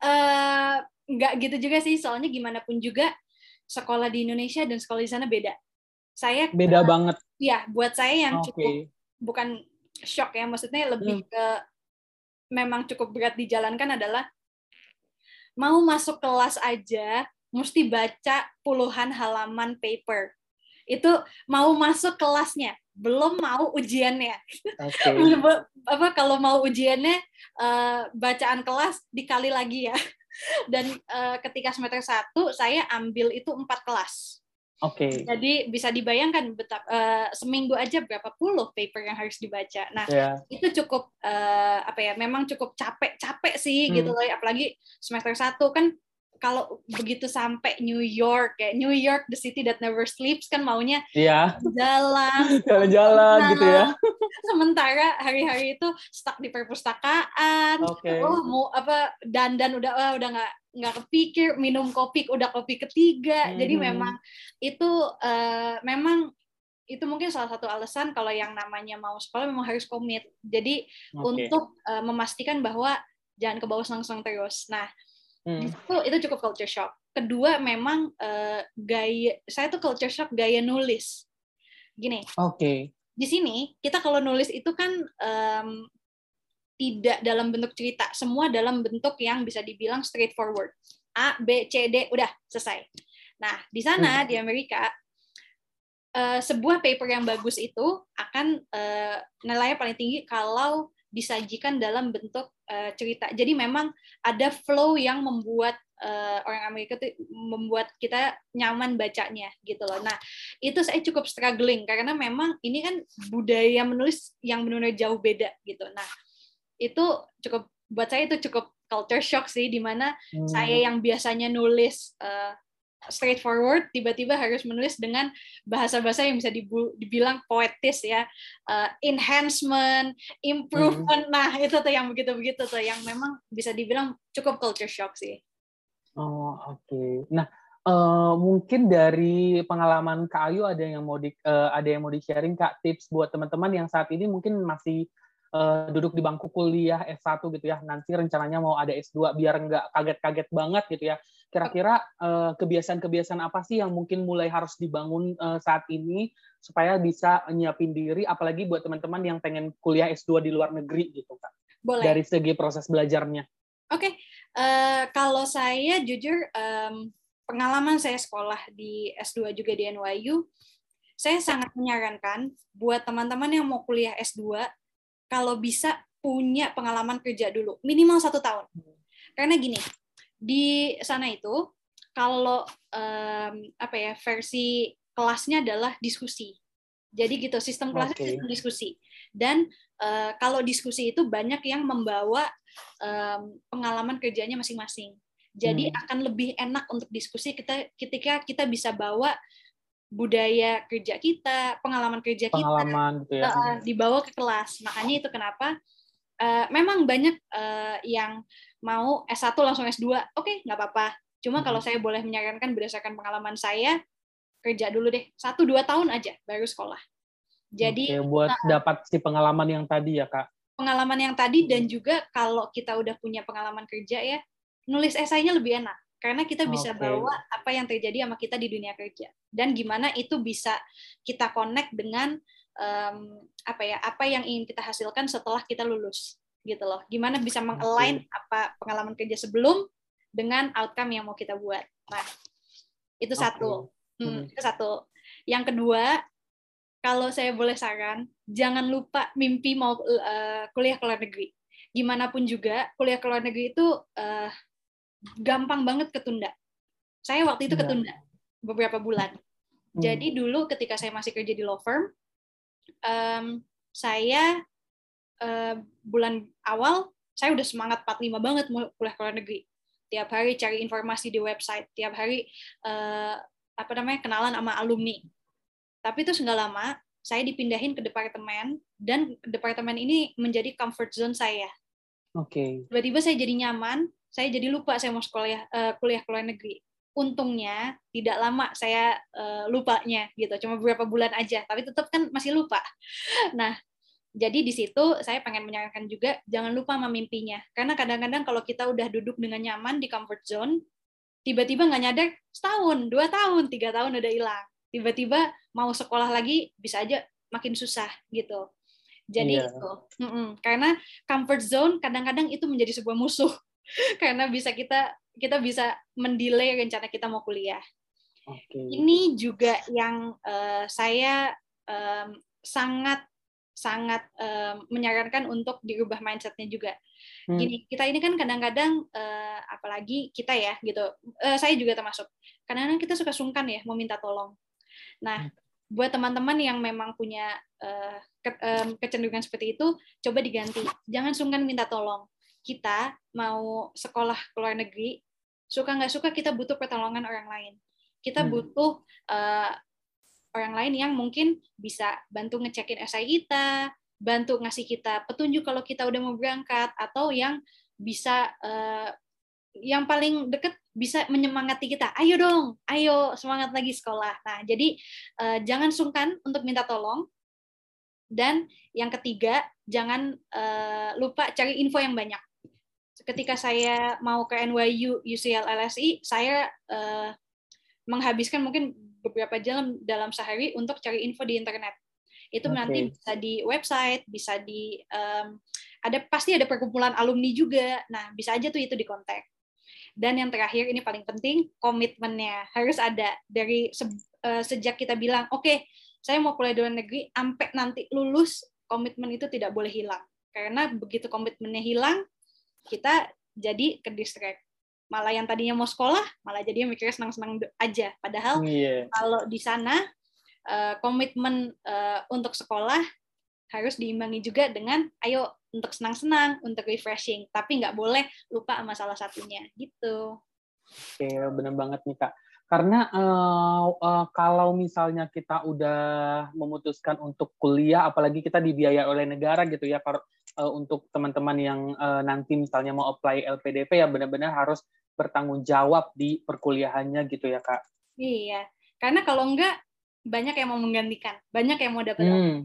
Uh, nggak gitu juga sih, soalnya gimana pun juga sekolah di Indonesia dan sekolah di sana beda. Saya beda uh, banget. Ya, buat saya yang okay. cukup bukan shock ya, maksudnya lebih hmm. ke memang cukup berat dijalankan adalah mau masuk kelas aja mesti baca puluhan halaman paper. Itu mau masuk kelasnya, belum mau ujiannya. Okay. apa kalau mau ujiannya uh, bacaan kelas dikali lagi ya. Dan uh, ketika semester satu saya ambil itu empat kelas. Oke. Okay. Jadi bisa dibayangkan betapa uh, seminggu aja berapa puluh paper yang harus dibaca. Nah, yeah. itu cukup uh, apa ya? Memang cukup capek-capek sih hmm. gitu loh. Apalagi semester satu kan kalau begitu sampai New York kayak New York the city that never sleeps kan maunya yeah. jalan jalan-jalan gitu ya sementara hari-hari itu stuck di perpustakaan okay. oh mau apa dandan udah oh, udah nggak nggak kepikir minum kopi udah kopi ketiga hmm. jadi memang itu uh, memang itu mungkin salah satu alasan kalau yang namanya mau sekolah memang harus komit jadi okay. untuk uh, memastikan bahwa jangan ke bawah langsung terus nah Hmm. Itu itu cukup culture shock. Kedua memang uh, gaya saya tuh culture shock gaya nulis. Gini. Oke. Okay. Di sini kita kalau nulis itu kan um, tidak dalam bentuk cerita, semua dalam bentuk yang bisa dibilang straightforward. A, B, C, D, udah selesai. Nah, di sana hmm. di Amerika uh, sebuah paper yang bagus itu akan uh, nilainya paling tinggi kalau disajikan dalam bentuk uh, cerita. Jadi memang ada flow yang membuat uh, orang Amerika itu membuat kita nyaman bacanya gitu loh. Nah, itu saya cukup struggling karena memang ini kan budaya menulis yang benar-benar jauh beda gitu. Nah, itu cukup buat saya itu cukup culture shock sih di mana hmm. saya yang biasanya nulis uh, straightforward tiba-tiba harus menulis dengan bahasa-bahasa yang bisa dibilang poetis ya. Uh, enhancement improvement. Hmm. nah itu tuh yang begitu-begitu tuh yang memang bisa dibilang cukup culture shock sih. Oh oke. Okay. nah uh, mungkin dari pengalaman Kak Ayu ada yang mau di uh, ada yang mau di sharing Kak tips buat teman-teman yang saat ini mungkin masih uh, duduk di bangku kuliah S1 gitu ya. Nanti rencananya mau ada S2 biar nggak kaget-kaget banget gitu ya Kira-kira uh, kebiasaan-kebiasaan apa sih yang mungkin mulai harus dibangun uh, saat ini supaya bisa nyiapin diri, apalagi buat teman-teman yang pengen kuliah S2 di luar negeri gitu, Kak? Boleh. Dari segi proses belajarnya. Oke, okay. uh, kalau saya jujur um, pengalaman saya sekolah di S2 juga di NYU, saya sangat menyarankan buat teman-teman yang mau kuliah S2, kalau bisa punya pengalaman kerja dulu, minimal satu tahun. Hmm. Karena gini, di sana itu kalau um, apa ya versi kelasnya adalah diskusi. Jadi gitu sistem kelasnya okay. sistem diskusi. Dan uh, kalau diskusi itu banyak yang membawa um, pengalaman kerjanya masing-masing. Jadi hmm. akan lebih enak untuk diskusi kita ketika kita bisa bawa budaya kerja kita, pengalaman kerja pengalaman, kita gitu ya. uh, dibawa ke kelas. Makanya itu kenapa uh, memang banyak uh, yang mau S1 langsung S2, oke, okay, nggak apa-apa. Cuma kalau saya boleh menyarankan berdasarkan pengalaman saya, kerja dulu deh, satu dua tahun aja baru sekolah. Jadi Oke, buat nah, dapat si pengalaman yang tadi ya kak. Pengalaman yang tadi dan juga kalau kita udah punya pengalaman kerja ya, nulis esainya lebih enak karena kita bisa okay. bawa apa yang terjadi sama kita di dunia kerja dan gimana itu bisa kita connect dengan um, apa ya apa yang ingin kita hasilkan setelah kita lulus gitu loh. Gimana bisa mengalign apa pengalaman kerja sebelum dengan outcome yang mau kita buat. Nah, itu satu. Hmm, itu satu. Yang kedua, kalau saya boleh saran, jangan lupa mimpi mau uh, kuliah ke luar negeri. Gimana pun juga, kuliah ke luar negeri itu uh, gampang banget ketunda. Saya waktu itu iya. ketunda beberapa bulan. Hmm. Jadi dulu ketika saya masih kerja di law firm, um, saya uh, bulan awal saya udah semangat 45 banget mau kuliah ke luar negeri. Tiap hari cari informasi di website, tiap hari uh, apa namanya kenalan sama alumni tapi itu nggak lama, saya dipindahin ke departemen dan departemen ini menjadi comfort zone saya. Oke. Okay. Tiba-tiba saya jadi nyaman, saya jadi lupa saya mau sekolah uh, kuliah ke luar negeri. Untungnya tidak lama saya uh, lupanya gitu, cuma beberapa bulan aja, tapi tetap kan masih lupa. Nah, jadi di situ saya pengen menyarankan juga jangan lupa sama mimpinya. Karena kadang-kadang kalau kita udah duduk dengan nyaman di comfort zone, tiba-tiba nggak nyadar setahun, dua tahun, tiga tahun udah hilang tiba-tiba mau sekolah lagi bisa aja makin susah gitu. Jadi yeah. itu, mm -mm. karena comfort zone kadang-kadang itu menjadi sebuah musuh, karena bisa kita kita bisa mendelay rencana kita mau kuliah. Okay. Ini juga yang uh, saya um, sangat sangat um, menyarankan untuk dirubah mindsetnya juga. Hmm. Gini, kita ini kan kadang-kadang uh, apalagi kita ya gitu, uh, saya juga termasuk. Kadang-kadang kita suka sungkan ya mau minta tolong. Nah, hmm. buat teman-teman yang memang punya uh, ke, um, kecenderungan seperti itu, coba diganti. Jangan sungkan minta tolong. Kita mau sekolah ke luar negeri, suka nggak suka kita butuh pertolongan orang lain. Kita hmm. butuh uh, orang lain yang mungkin bisa bantu ngecekin esai kita, bantu ngasih kita petunjuk kalau kita udah mau berangkat, atau yang bisa uh, yang paling deket bisa menyemangati kita. Ayo dong, ayo semangat lagi sekolah. Nah, jadi uh, jangan sungkan untuk minta tolong. Dan yang ketiga, jangan uh, lupa cari info yang banyak. Ketika saya mau ke NYU, UCL, LSI, saya uh, menghabiskan mungkin beberapa jam dalam sehari untuk cari info di internet. Itu okay. nanti bisa di website, bisa di um, ada pasti ada perkumpulan alumni juga. Nah, bisa aja tuh itu di kontak dan yang terakhir ini paling penting komitmennya harus ada dari se uh, sejak kita bilang oke okay, saya mau kuliah di luar negeri sampai nanti lulus komitmen itu tidak boleh hilang karena begitu komitmennya hilang kita jadi ke distract malah yang tadinya mau sekolah malah jadi mikirnya senang-senang aja padahal yeah. kalau di sana uh, komitmen uh, untuk sekolah harus diimbangi juga dengan ayo untuk senang-senang, untuk refreshing, tapi nggak boleh lupa sama salah satunya gitu. Oke, benar banget nih kak. Karena uh, uh, kalau misalnya kita udah memutuskan untuk kuliah, apalagi kita dibiayai oleh negara gitu ya, kalau uh, untuk teman-teman yang uh, nanti misalnya mau apply LPDP ya benar-benar harus bertanggung jawab di perkuliahannya gitu ya kak. Iya, karena kalau enggak banyak yang mau menggantikan, banyak yang mau dapat hmm.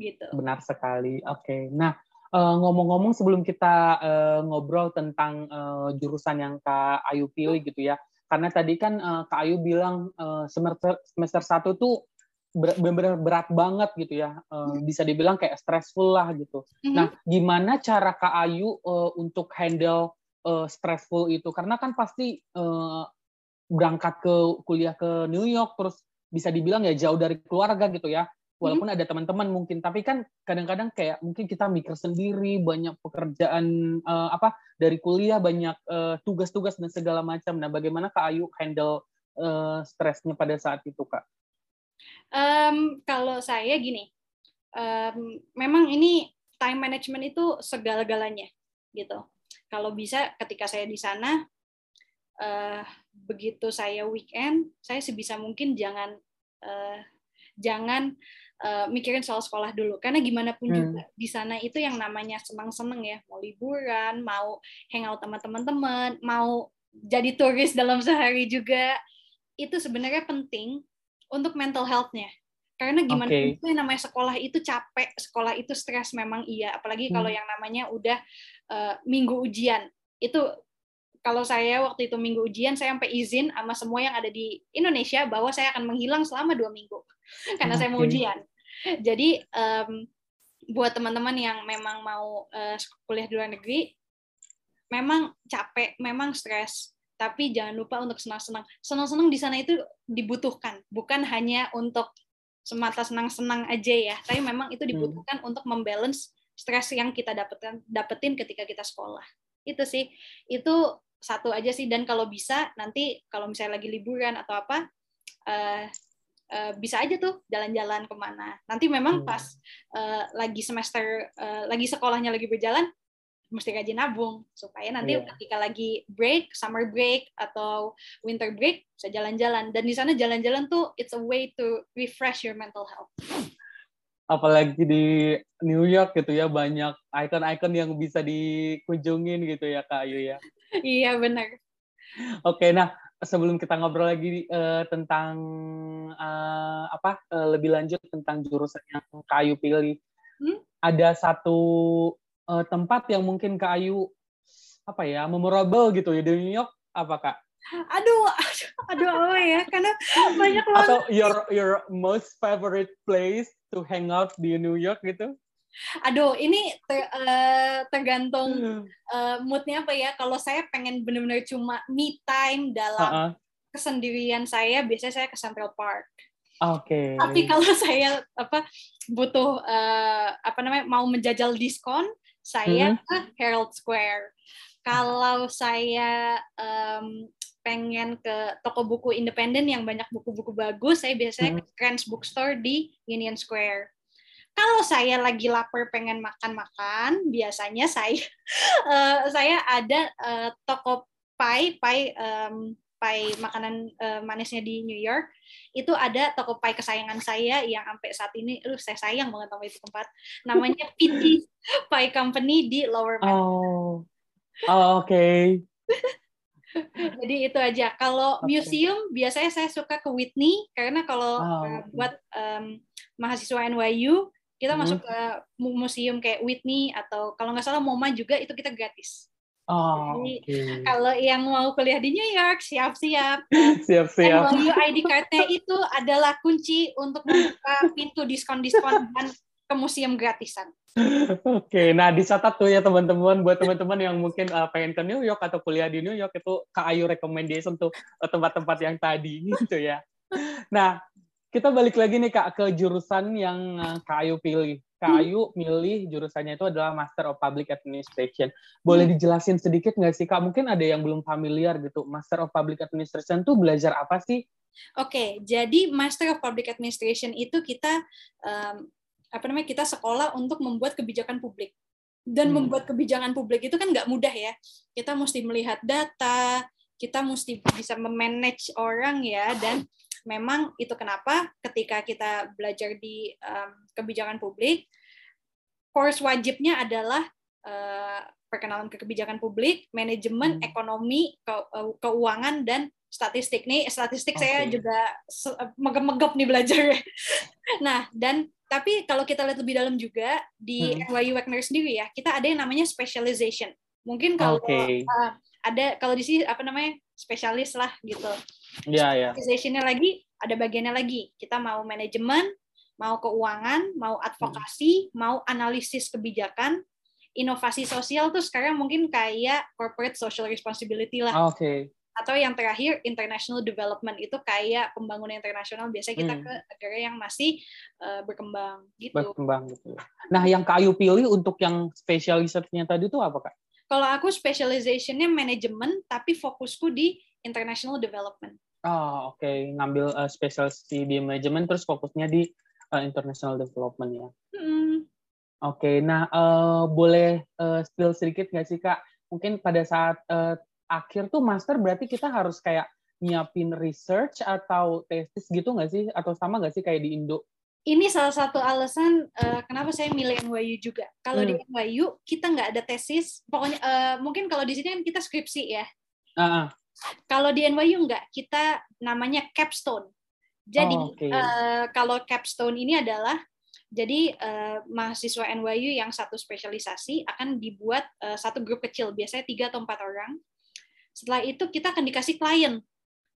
gitu. Benar sekali. Oke, okay. nah ngomong ngomong-ngomong sebelum kita uh, ngobrol tentang uh, jurusan yang Kak Ayu pilih gitu ya. Karena tadi kan uh, Kak Ayu bilang uh, semester semester satu tuh benar-benar berat banget gitu ya. Uh, bisa dibilang kayak stressful lah gitu. Mm-hmm. Nah, gimana cara Kak Ayu uh, untuk handle uh, stressful itu? Karena kan pasti uh, berangkat ke kuliah ke New York terus bisa dibilang ya jauh dari keluarga gitu ya. Walaupun hmm. ada teman-teman mungkin. Tapi kan kadang-kadang kayak mungkin kita mikir sendiri banyak pekerjaan uh, apa dari kuliah banyak eh, tugas-tugas dan segala macam. Nah bagaimana kak Ayu handle uh, stresnya pada saat itu kak? Um, kalau saya gini um, memang ini time management itu segala-galanya gitu kalau bisa ketika saya di sana uh, begitu saya weekend saya sebisa mungkin jangan uh, jangan uh, mikirin soal sekolah dulu karena gimana pun hmm. juga di sana itu yang namanya senang-senang ya mau liburan mau hangout sama teman-teman mau jadi turis dalam sehari juga itu sebenarnya penting untuk mental health-nya karena gimana okay. itu yang namanya sekolah itu capek sekolah itu stres memang iya apalagi hmm. kalau yang namanya udah uh, minggu ujian itu kalau saya waktu itu minggu ujian saya sampai izin sama semua yang ada di Indonesia bahwa saya akan menghilang selama dua minggu karena okay. saya mau ujian jadi um, buat teman-teman yang memang mau uh, kuliah di luar negeri, memang capek, memang stres, tapi jangan lupa untuk senang-senang. Senang-senang di sana itu dibutuhkan, bukan hanya untuk semata senang-senang aja ya, tapi memang itu hmm. dibutuhkan hmm. untuk membalance stres yang kita dapetin dapetin ketika kita sekolah. Itu sih, itu satu aja sih dan kalau bisa nanti kalau misalnya lagi liburan atau apa uh, uh, bisa aja tuh jalan-jalan ke mana. Nanti memang hmm. pas uh, lagi semester uh, lagi sekolahnya lagi berjalan mesti rajin nabung supaya nanti yeah. ketika lagi break, summer break atau winter break bisa jalan-jalan dan di sana jalan-jalan tuh it's a way to refresh your mental health. Apalagi di New York gitu ya banyak icon-icon yang bisa dikunjungin gitu ya Kak Ayu ya. iya benar. Oke, nah sebelum kita ngobrol lagi uh, tentang uh, apa uh, lebih lanjut tentang jurusan yang Kak Ayu pilih, hmm? ada satu uh, tempat yang mungkin Kak Ayu apa ya memorable gitu ya di New York apa Kak? Aduh, aduh, aduh apa ya? Karena banyak banget. Atau your your most favorite place to hang out di New York gitu? Aduh, ini ter, uh, tergantung uh, moodnya apa ya. Kalau saya pengen benar-benar cuma me time dalam uh -uh. kesendirian saya, biasanya saya ke Central Park. Oke. Okay. Tapi kalau saya apa butuh uh, apa namanya mau menjajal diskon, saya hmm. ke Herald Square. Kalau saya um, pengen ke toko buku independen yang banyak buku-buku bagus, saya biasanya hmm. ke Trans Bookstore di Union Square. Kalau saya lagi lapar pengen makan-makan, biasanya saya uh, saya ada uh, toko pie, pie um, pie makanan uh, manisnya di New York itu ada toko pie kesayangan saya yang sampai saat ini lu saya sayang banget sama itu tempat namanya PT Pie Company di Lower Manhattan. Oh, oh oke. Okay. Jadi itu aja. Kalau okay. museum biasanya saya suka ke Whitney karena kalau oh, okay. buat um, mahasiswa NYU kita hmm. masuk ke museum kayak Whitney atau kalau nggak salah MoMA juga itu kita gratis. Oh, Jadi okay. kalau yang mau kuliah di New York siap-siap. Siap-siap. NYU ID card-nya itu adalah kunci untuk membuka pintu diskon-diskon dan ke museum gratisan. Oke, okay, nah dicatat tuh ya teman-teman buat teman-teman yang mungkin uh, pengen ke New York atau kuliah di New York itu Kak Ayu recommendation tuh tempat-tempat yang tadi gitu ya. Nah, kita balik lagi nih Kak ke jurusan yang uh, Kak Ayu pilih. Kak. Ayu milih jurusannya itu adalah Master of Public Administration. Boleh hmm. dijelasin sedikit nggak sih Kak? Mungkin ada yang belum familiar gitu. Master of Public Administration tuh belajar apa sih? Oke, okay, jadi Master of Public Administration itu kita um, apa namanya kita sekolah untuk membuat kebijakan publik. Dan hmm. membuat kebijakan publik itu kan nggak mudah ya. Kita mesti melihat data, kita mesti bisa memanage orang ya dan memang itu kenapa ketika kita belajar di um, kebijakan publik, course wajibnya adalah uh, perkenalan ke kebijakan publik, manajemen hmm. ekonomi, ke, uh, keuangan dan statistik nih. Statistik okay. saya juga megap-megap nih belajar. nah, dan tapi kalau kita lihat lebih dalam juga di hmm. NYU Wagner sendiri ya, kita ada yang namanya specialization. Mungkin kalau okay. uh, ada kalau di sini apa namanya spesialis lah gitu. Yeah, yeah. Specializationnya lagi ada bagiannya lagi. Kita mau manajemen, mau keuangan, mau advokasi, hmm. mau analisis kebijakan, inovasi sosial tuh sekarang mungkin kayak corporate social responsibility lah. Oke. Okay. Atau yang terakhir international development itu kayak pembangunan internasional biasanya kita hmm. ke negara yang masih uh, berkembang gitu. Berkembang gitu. Nah, yang Kak Ayu pilih untuk yang spesialisasinya tadi itu apa Kak? Kalau aku specializationnya manajemen, tapi fokusku di international development. Oh, oke. Okay. Ngambil uh, specialty di manajemen, terus fokusnya di uh, international development ya. Hmm. Oke, okay. nah uh, boleh uh, spill sedikit nggak sih kak? Mungkin pada saat uh, akhir tuh master berarti kita harus kayak nyiapin research atau tesis gitu nggak sih? Atau sama nggak sih kayak di Indo? Ini salah satu alasan uh, kenapa saya milih NYU juga. Kalau hmm. di NYU kita nggak ada tesis, pokoknya uh, mungkin kalau di sini kan kita skripsi ya. Uh -uh. Kalau di NYU nggak, kita namanya capstone. Jadi oh, okay. uh, kalau capstone ini adalah jadi uh, mahasiswa NYU yang satu spesialisasi akan dibuat uh, satu grup kecil, biasanya tiga atau empat orang. Setelah itu kita akan dikasih klien.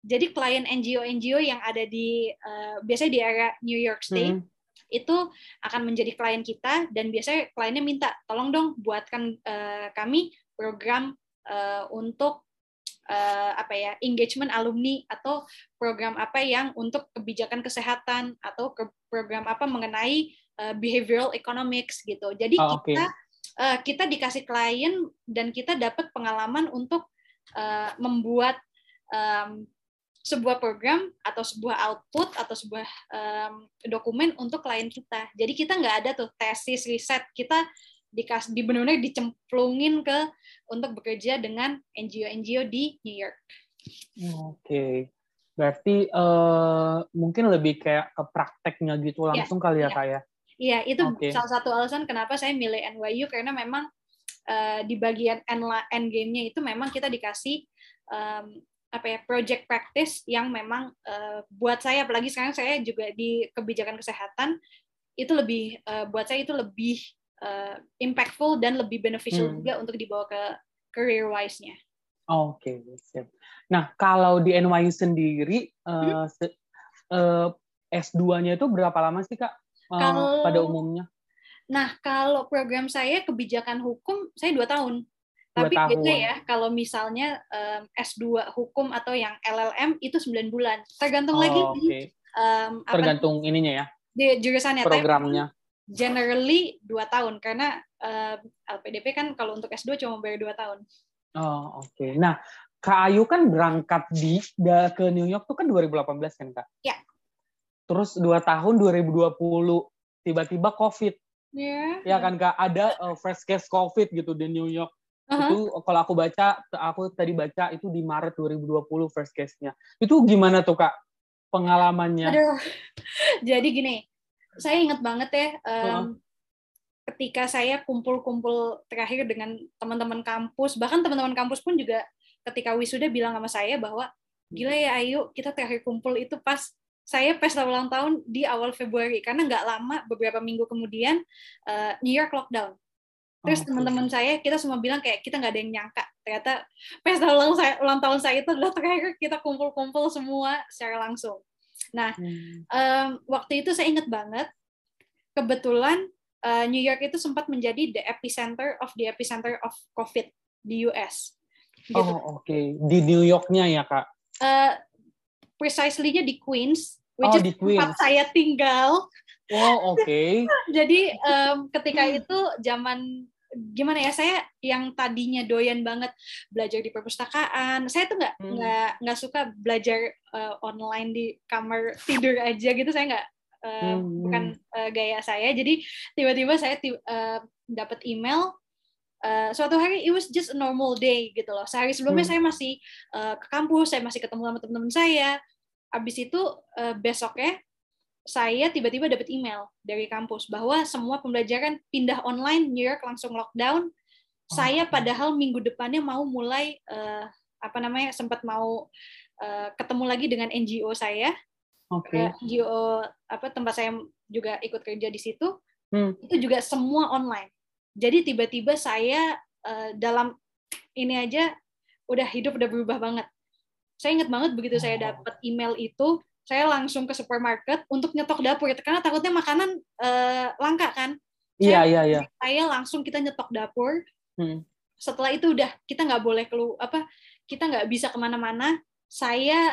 Jadi klien NGO-NGO yang ada di uh, biasanya di area New York State hmm. itu akan menjadi klien kita dan biasanya kliennya minta tolong dong buatkan uh, kami program uh, untuk uh, apa ya engagement alumni atau program apa yang untuk kebijakan kesehatan atau ke program apa mengenai uh, behavioral economics gitu. Jadi oh, okay. kita uh, kita dikasih klien dan kita dapat pengalaman untuk uh, membuat um, sebuah program atau sebuah output atau sebuah um, dokumen untuk klien kita. Jadi kita nggak ada tuh tesis riset kita dikasih di benar-benar dicemplungin ke untuk bekerja dengan NGO-NGO di New York. Oke, okay. berarti uh, mungkin lebih kayak ke prakteknya gitu iya, langsung yeah, kali ya yeah. kak ya? Iya, itu okay. salah satu alasan kenapa saya milih NYU karena memang uh, di bagian end, end game-nya itu memang kita dikasih um, apa ya project practice yang memang uh, buat saya apalagi sekarang saya juga di kebijakan kesehatan itu lebih uh, buat saya itu lebih uh, impactful dan lebih beneficial hmm. juga untuk dibawa ke career wise-nya. Oke, okay, Nah, kalau di NYU sendiri uh, hmm? uh, S2-nya itu berapa lama sih, Kak? Uh, kalau, pada umumnya? Nah, kalau program saya kebijakan hukum, saya dua tahun. Dua Tapi tahun. beda ya, kalau misalnya um, S2 hukum atau yang LLM itu 9 bulan. Tergantung oh, lagi okay. di um, Tergantung apa, ininya ya. Di jurusannya. Programnya. Tapi, generally dua tahun karena uh, LPDP kan kalau untuk S2 cuma bayar dua tahun. Oh oke. Okay. Nah Kak Ayu kan berangkat di ke New York tuh kan 2018 kan Kak? Ya. Terus dua tahun 2020 tiba-tiba COVID. Yeah. Ya kan Kak ada uh, first case COVID gitu di New York. Uh-huh. Itu kalau aku baca, aku tadi baca itu di Maret 2020 first case-nya. Itu gimana tuh Kak pengalamannya? Aduh. Jadi gini, saya ingat banget ya um, ketika saya kumpul-kumpul terakhir dengan teman-teman kampus bahkan teman-teman kampus pun juga ketika wisuda bilang sama saya bahwa gila ya Ayu kita terakhir kumpul itu pas saya pesta ulang tahun di awal Februari karena nggak lama beberapa minggu kemudian uh, New York lockdown terus oh, teman-teman saya kita semua bilang kayak kita nggak ada yang nyangka ternyata pesta ulang saya ulang tahun saya itu adalah terakhir kita kumpul-kumpul semua secara langsung Nah, hmm. um, waktu itu saya ingat banget, kebetulan uh, New York itu sempat menjadi the epicenter of the epicenter of COVID di US. Gitu. Oh, oke. Okay. Di New Yorknya ya, Kak? Uh, precisely-nya di Queens, which oh, is di Queens. tempat saya tinggal. Oh, oke. Okay. Jadi um, ketika itu zaman gimana ya saya yang tadinya doyan banget belajar di perpustakaan saya tuh nggak hmm. nggak hmm. nggak suka belajar uh, online di kamar tidur aja gitu saya nggak uh, hmm. bukan uh, gaya saya jadi tiba-tiba saya uh, dapat email Uh, suatu hari it was just a normal day gitu loh. Sehari sebelumnya hmm. saya masih uh, ke kampus, saya masih ketemu sama teman-teman saya. Abis itu uh, besoknya saya tiba-tiba dapat email dari kampus bahwa semua pembelajaran pindah online, New York langsung lockdown. Saya padahal minggu depannya mau mulai uh, apa namanya sempat mau uh, ketemu lagi dengan NGO saya. Okay. Uh, NGO apa tempat saya juga ikut kerja di situ. Hmm. Itu juga semua online. Jadi tiba-tiba saya uh, dalam ini aja udah hidup udah berubah banget. Saya ingat banget begitu saya oh. dapat email itu, saya langsung ke supermarket untuk nyetok dapur karena takutnya makanan uh, langka kan. Iya iya iya. Saya langsung kita nyetok dapur. Hmm. Setelah itu udah kita nggak boleh keluar apa kita nggak bisa ke mana-mana. Saya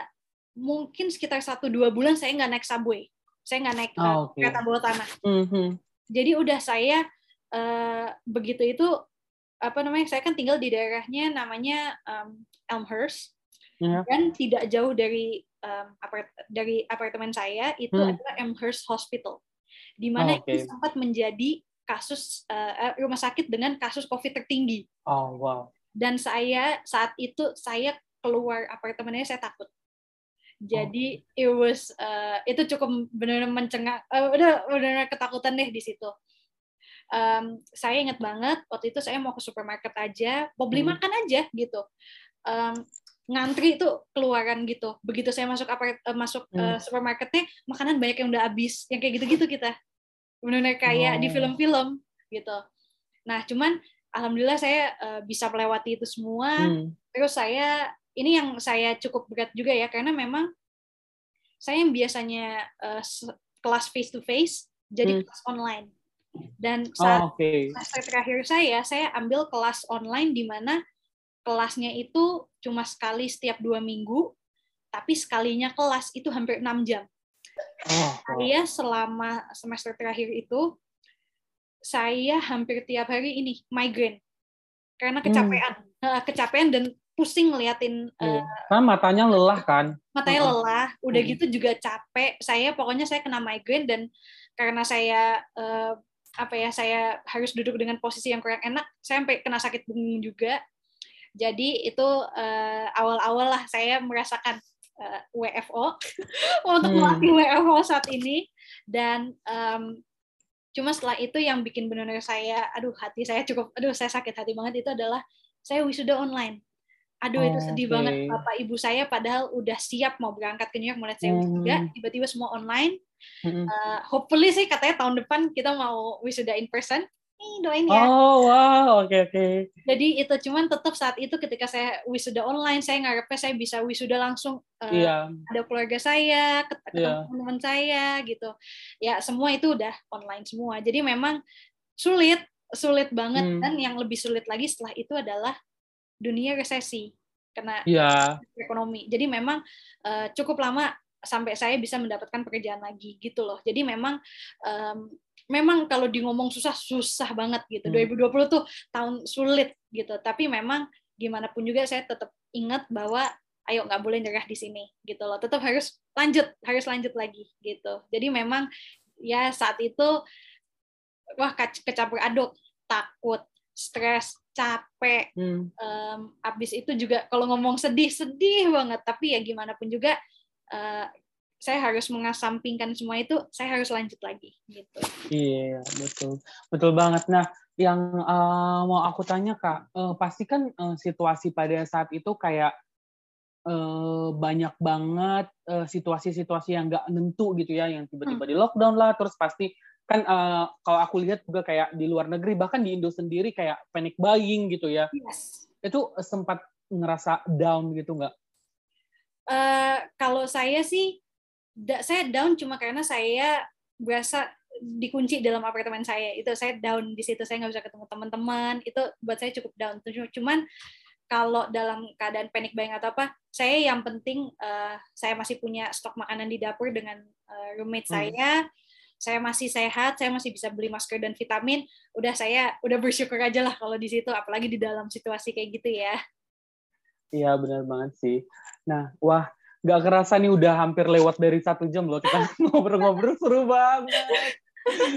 mungkin sekitar satu dua bulan saya nggak naik subway. Saya nggak naik oh, okay. kereta bawah tanah. Mm -hmm. Jadi udah saya uh, begitu itu apa namanya saya kan tinggal di daerahnya namanya um, Elmhurst yeah. dan tidak jauh dari um, apart dari apartemen saya itu hmm. adalah Amherst Hospital, di mana oh, okay. itu sempat menjadi kasus uh, rumah sakit dengan kasus COVID tertinggi. Oh wow. Dan saya saat itu saya keluar apartemennya saya takut. Jadi oh. it was uh, itu cukup benar-benar mencengak, uh, udah benar-benar ketakutan deh di situ. Um, saya ingat banget waktu itu saya mau ke supermarket aja, mau beli hmm. makan aja gitu. Um, ngantri itu keluaran gitu. Begitu saya masuk apa uh, masuk uh, supermarketnya, makanan banyak yang udah habis. Yang kayak gitu-gitu kita. Benar-benar kayak oh. di film-film gitu. Nah, cuman alhamdulillah saya uh, bisa melewati itu semua. Hmm. Terus saya ini yang saya cukup berat juga ya karena memang saya yang biasanya uh, kelas face to face jadi hmm. kelas online. Dan saat oh, okay. semester terakhir saya, saya ambil kelas online di mana kelasnya itu cuma sekali setiap dua minggu, tapi sekalinya kelas itu hampir enam jam. Oh, Saya selama semester terakhir itu saya hampir tiap hari ini migraine karena hmm. kecapean, hmm. kecapean dan pusing ngeliatin. Uh, kan matanya lelah kan? Matanya lelah, udah hmm. gitu juga capek. Saya pokoknya saya kena migraine dan karena saya uh, apa ya saya harus duduk dengan posisi yang kurang enak, saya sampai kena sakit punggung juga. Jadi itu uh, awal-awal lah saya merasakan uh, WFO untuk hmm. melatih WFO saat ini dan um, cuma setelah itu yang bikin benar-benar saya aduh hati saya cukup aduh saya sakit hati banget itu adalah saya wisuda online aduh oh, itu sedih okay. banget bapak ibu saya padahal udah siap mau berangkat ke New York mulai saya wisuda hmm. tiba-tiba semua online hmm. uh, hopefully sih katanya tahun depan kita mau wisuda in person nih doain ya. Oh wow, oke okay, oke. Okay. Jadi itu cuman tetap saat itu ketika saya wisuda online, saya ngarepnya saya bisa wisuda langsung uh, yeah. ada keluarga saya, ketemu yeah. teman-teman saya gitu. Ya semua itu udah online semua. Jadi memang sulit, sulit banget hmm. dan yang lebih sulit lagi setelah itu adalah dunia resesi kena yeah. ekonomi. Jadi memang uh, cukup lama sampai saya bisa mendapatkan pekerjaan lagi gitu loh. Jadi memang um, memang kalau di ngomong susah susah banget gitu. Hmm. 2020 tuh tahun sulit gitu. Tapi memang gimana pun juga saya tetap ingat bahwa ayo nggak boleh nyerah di sini gitu loh. Tetap harus lanjut, harus lanjut lagi gitu. Jadi memang ya saat itu wah kecampur aduk, takut, stres, capek. Hmm. Um, abis itu juga kalau ngomong sedih sedih banget. Tapi ya gimana pun juga uh, saya harus mengasampingkan semua itu saya harus lanjut lagi gitu iya betul betul banget nah yang uh, mau aku tanya kak uh, pasti kan uh, situasi pada saat itu kayak uh, banyak banget situasi-situasi uh, yang nggak nentu gitu ya yang tiba-tiba hmm. di lockdown lah terus pasti kan uh, kalau aku lihat juga kayak di luar negeri bahkan di Indo sendiri kayak panic buying gitu ya yes. itu sempat ngerasa down gitu nggak? Uh, kalau saya sih saya down cuma karena saya berasa dikunci dalam apartemen saya. Itu saya down di situ. Saya nggak bisa ketemu teman-teman. Itu buat saya cukup down. Cuman kalau dalam keadaan panic buying atau apa saya yang penting uh, saya masih punya stok makanan di dapur dengan uh, roommate hmm. saya. Saya masih sehat. Saya masih bisa beli masker dan vitamin. Udah saya udah bersyukur aja lah kalau di situ. Apalagi di dalam situasi kayak gitu ya. Iya benar banget sih. Nah wah Gak kerasa nih udah hampir lewat dari satu jam loh kita ngobrol-ngobrol seru banget.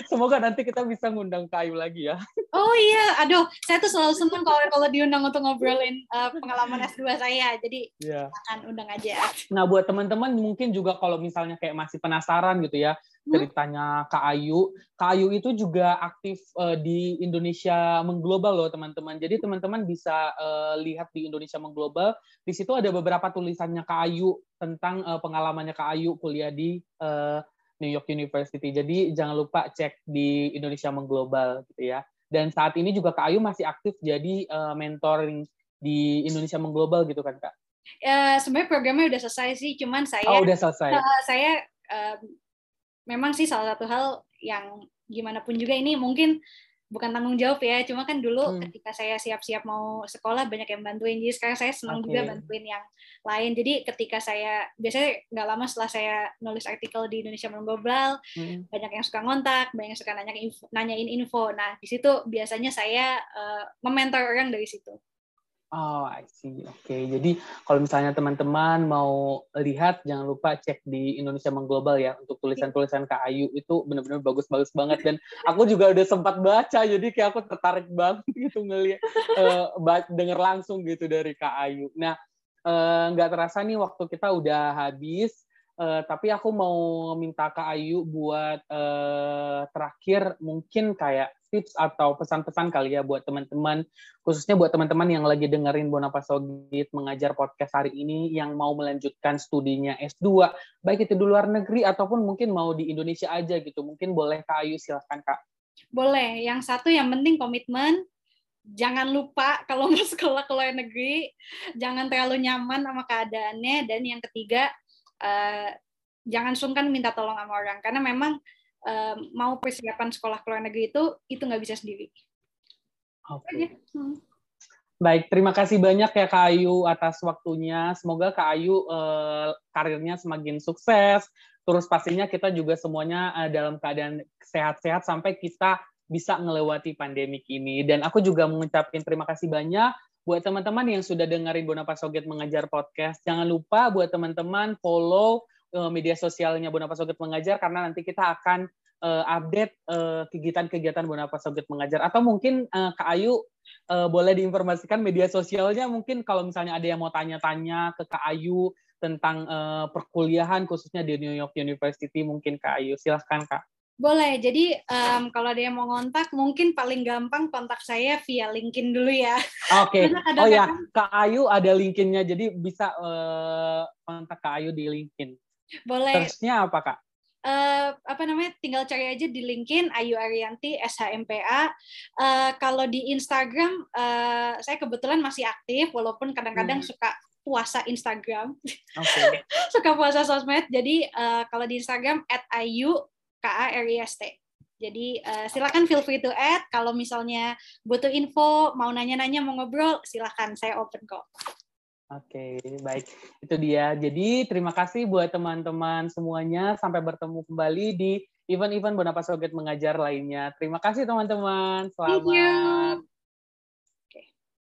Semoga nanti kita bisa ngundang Kayu lagi ya. Oh iya, aduh, saya tuh selalu senang kalau kalau diundang untuk ngobrolin uh, pengalaman S2 saya. Jadi yeah. akan undang aja. Nah, buat teman-teman mungkin juga kalau misalnya kayak masih penasaran gitu ya? Ceritanya Kak Ayu. Kak Ayu itu juga aktif uh, di Indonesia Mengglobal loh, teman-teman. Jadi teman-teman bisa uh, lihat di Indonesia Mengglobal. Di situ ada beberapa tulisannya Kak Ayu tentang uh, pengalamannya Kak Ayu kuliah di uh, New York University. Jadi jangan lupa cek di Indonesia Mengglobal gitu ya. Dan saat ini juga Kak Ayu masih aktif jadi uh, mentoring di Indonesia Mengglobal gitu kan Kak? Uh, Sebenarnya programnya udah selesai sih, cuman saya oh, udah selesai. Uh, saya memang sih salah satu hal yang gimana pun juga ini mungkin bukan tanggung jawab ya cuma kan dulu hmm. ketika saya siap-siap mau sekolah banyak yang bantuin jadi sekarang saya senang okay. juga bantuin yang lain jadi ketika saya biasanya nggak lama setelah saya nulis artikel di Indonesia Global hmm. banyak yang suka ngontak banyak yang suka nanya info, nanyain info nah di situ biasanya saya uh, mementor orang dari situ Oh, I see. Oke, okay. jadi kalau misalnya teman-teman mau lihat, jangan lupa cek di Indonesia Mengglobal ya untuk tulisan-tulisan Kak Ayu itu benar-benar bagus-bagus banget dan aku juga udah sempat baca, jadi kayak aku tertarik banget gitu ngeliat, uh, denger langsung gitu dari Kak Ayu. Nah, eh, nggak uh, terasa nih waktu kita udah habis. Uh, tapi aku mau minta Kak Ayu buat uh, terakhir mungkin kayak tips atau pesan-pesan kali ya buat teman-teman, khususnya buat teman-teman yang lagi dengerin Bonapa Sogit mengajar podcast hari ini yang mau melanjutkan studinya S2, baik itu di luar negeri ataupun mungkin mau di Indonesia aja gitu. Mungkin boleh Kak Ayu silahkan Kak. Boleh. Yang satu yang penting komitmen, jangan lupa kalau mau sekolah ke luar negeri, jangan terlalu nyaman sama keadaannya, dan yang ketiga uh, jangan sungkan minta tolong sama orang karena memang uh, mau persiapan sekolah ke luar negeri itu itu nggak bisa sendiri. Oke. Okay. Hmm. Baik, terima kasih banyak ya Kak Ayu atas waktunya. Semoga Kak Ayu eh, karirnya semakin sukses. Terus pastinya kita juga semuanya eh, dalam keadaan sehat-sehat sampai kita bisa melewati pandemik ini. Dan aku juga mengucapkan terima kasih banyak buat teman-teman yang sudah dengerin Bonapa Soget Mengajar Podcast. Jangan lupa buat teman-teman follow uh, media sosialnya Bonapa Soget Mengajar karena nanti kita akan uh, update uh, kegiatan-kegiatan Bonapa Soget Mengajar. Atau mungkin uh, Kak Ayu uh, boleh diinformasikan media sosialnya mungkin kalau misalnya ada yang mau tanya-tanya ke Kak Ayu tentang uh, perkuliahan khususnya di New York University mungkin Kak Ayu. Silahkan Kak. Boleh. Jadi um, kalau ada yang mau ngontak, mungkin paling gampang kontak saya via LinkedIn dulu ya. Oke. Okay. Oh ya, Kak Ayu ada LinkedIn-nya, jadi bisa uh, kontak Kak Ayu di LinkedIn. Boleh. Terusnya apa Kak? Uh, apa namanya tinggal cari aja di LinkedIn Ayu Arianti SHMPA. Uh, kalau di Instagram uh, saya kebetulan masih aktif walaupun kadang-kadang hmm. suka puasa Instagram, okay. suka puasa sosmed. Jadi uh, kalau di Instagram @ayu K A R I S T. Jadi uh, silakan feel free to add. Kalau misalnya butuh info, mau nanya-nanya, mau ngobrol, silakan saya open kok. Oke, okay, baik. Itu dia. Jadi terima kasih buat teman-teman semuanya. Sampai bertemu kembali di event-event Bonapa Soget Mengajar lainnya. Terima kasih teman-teman. Selamat.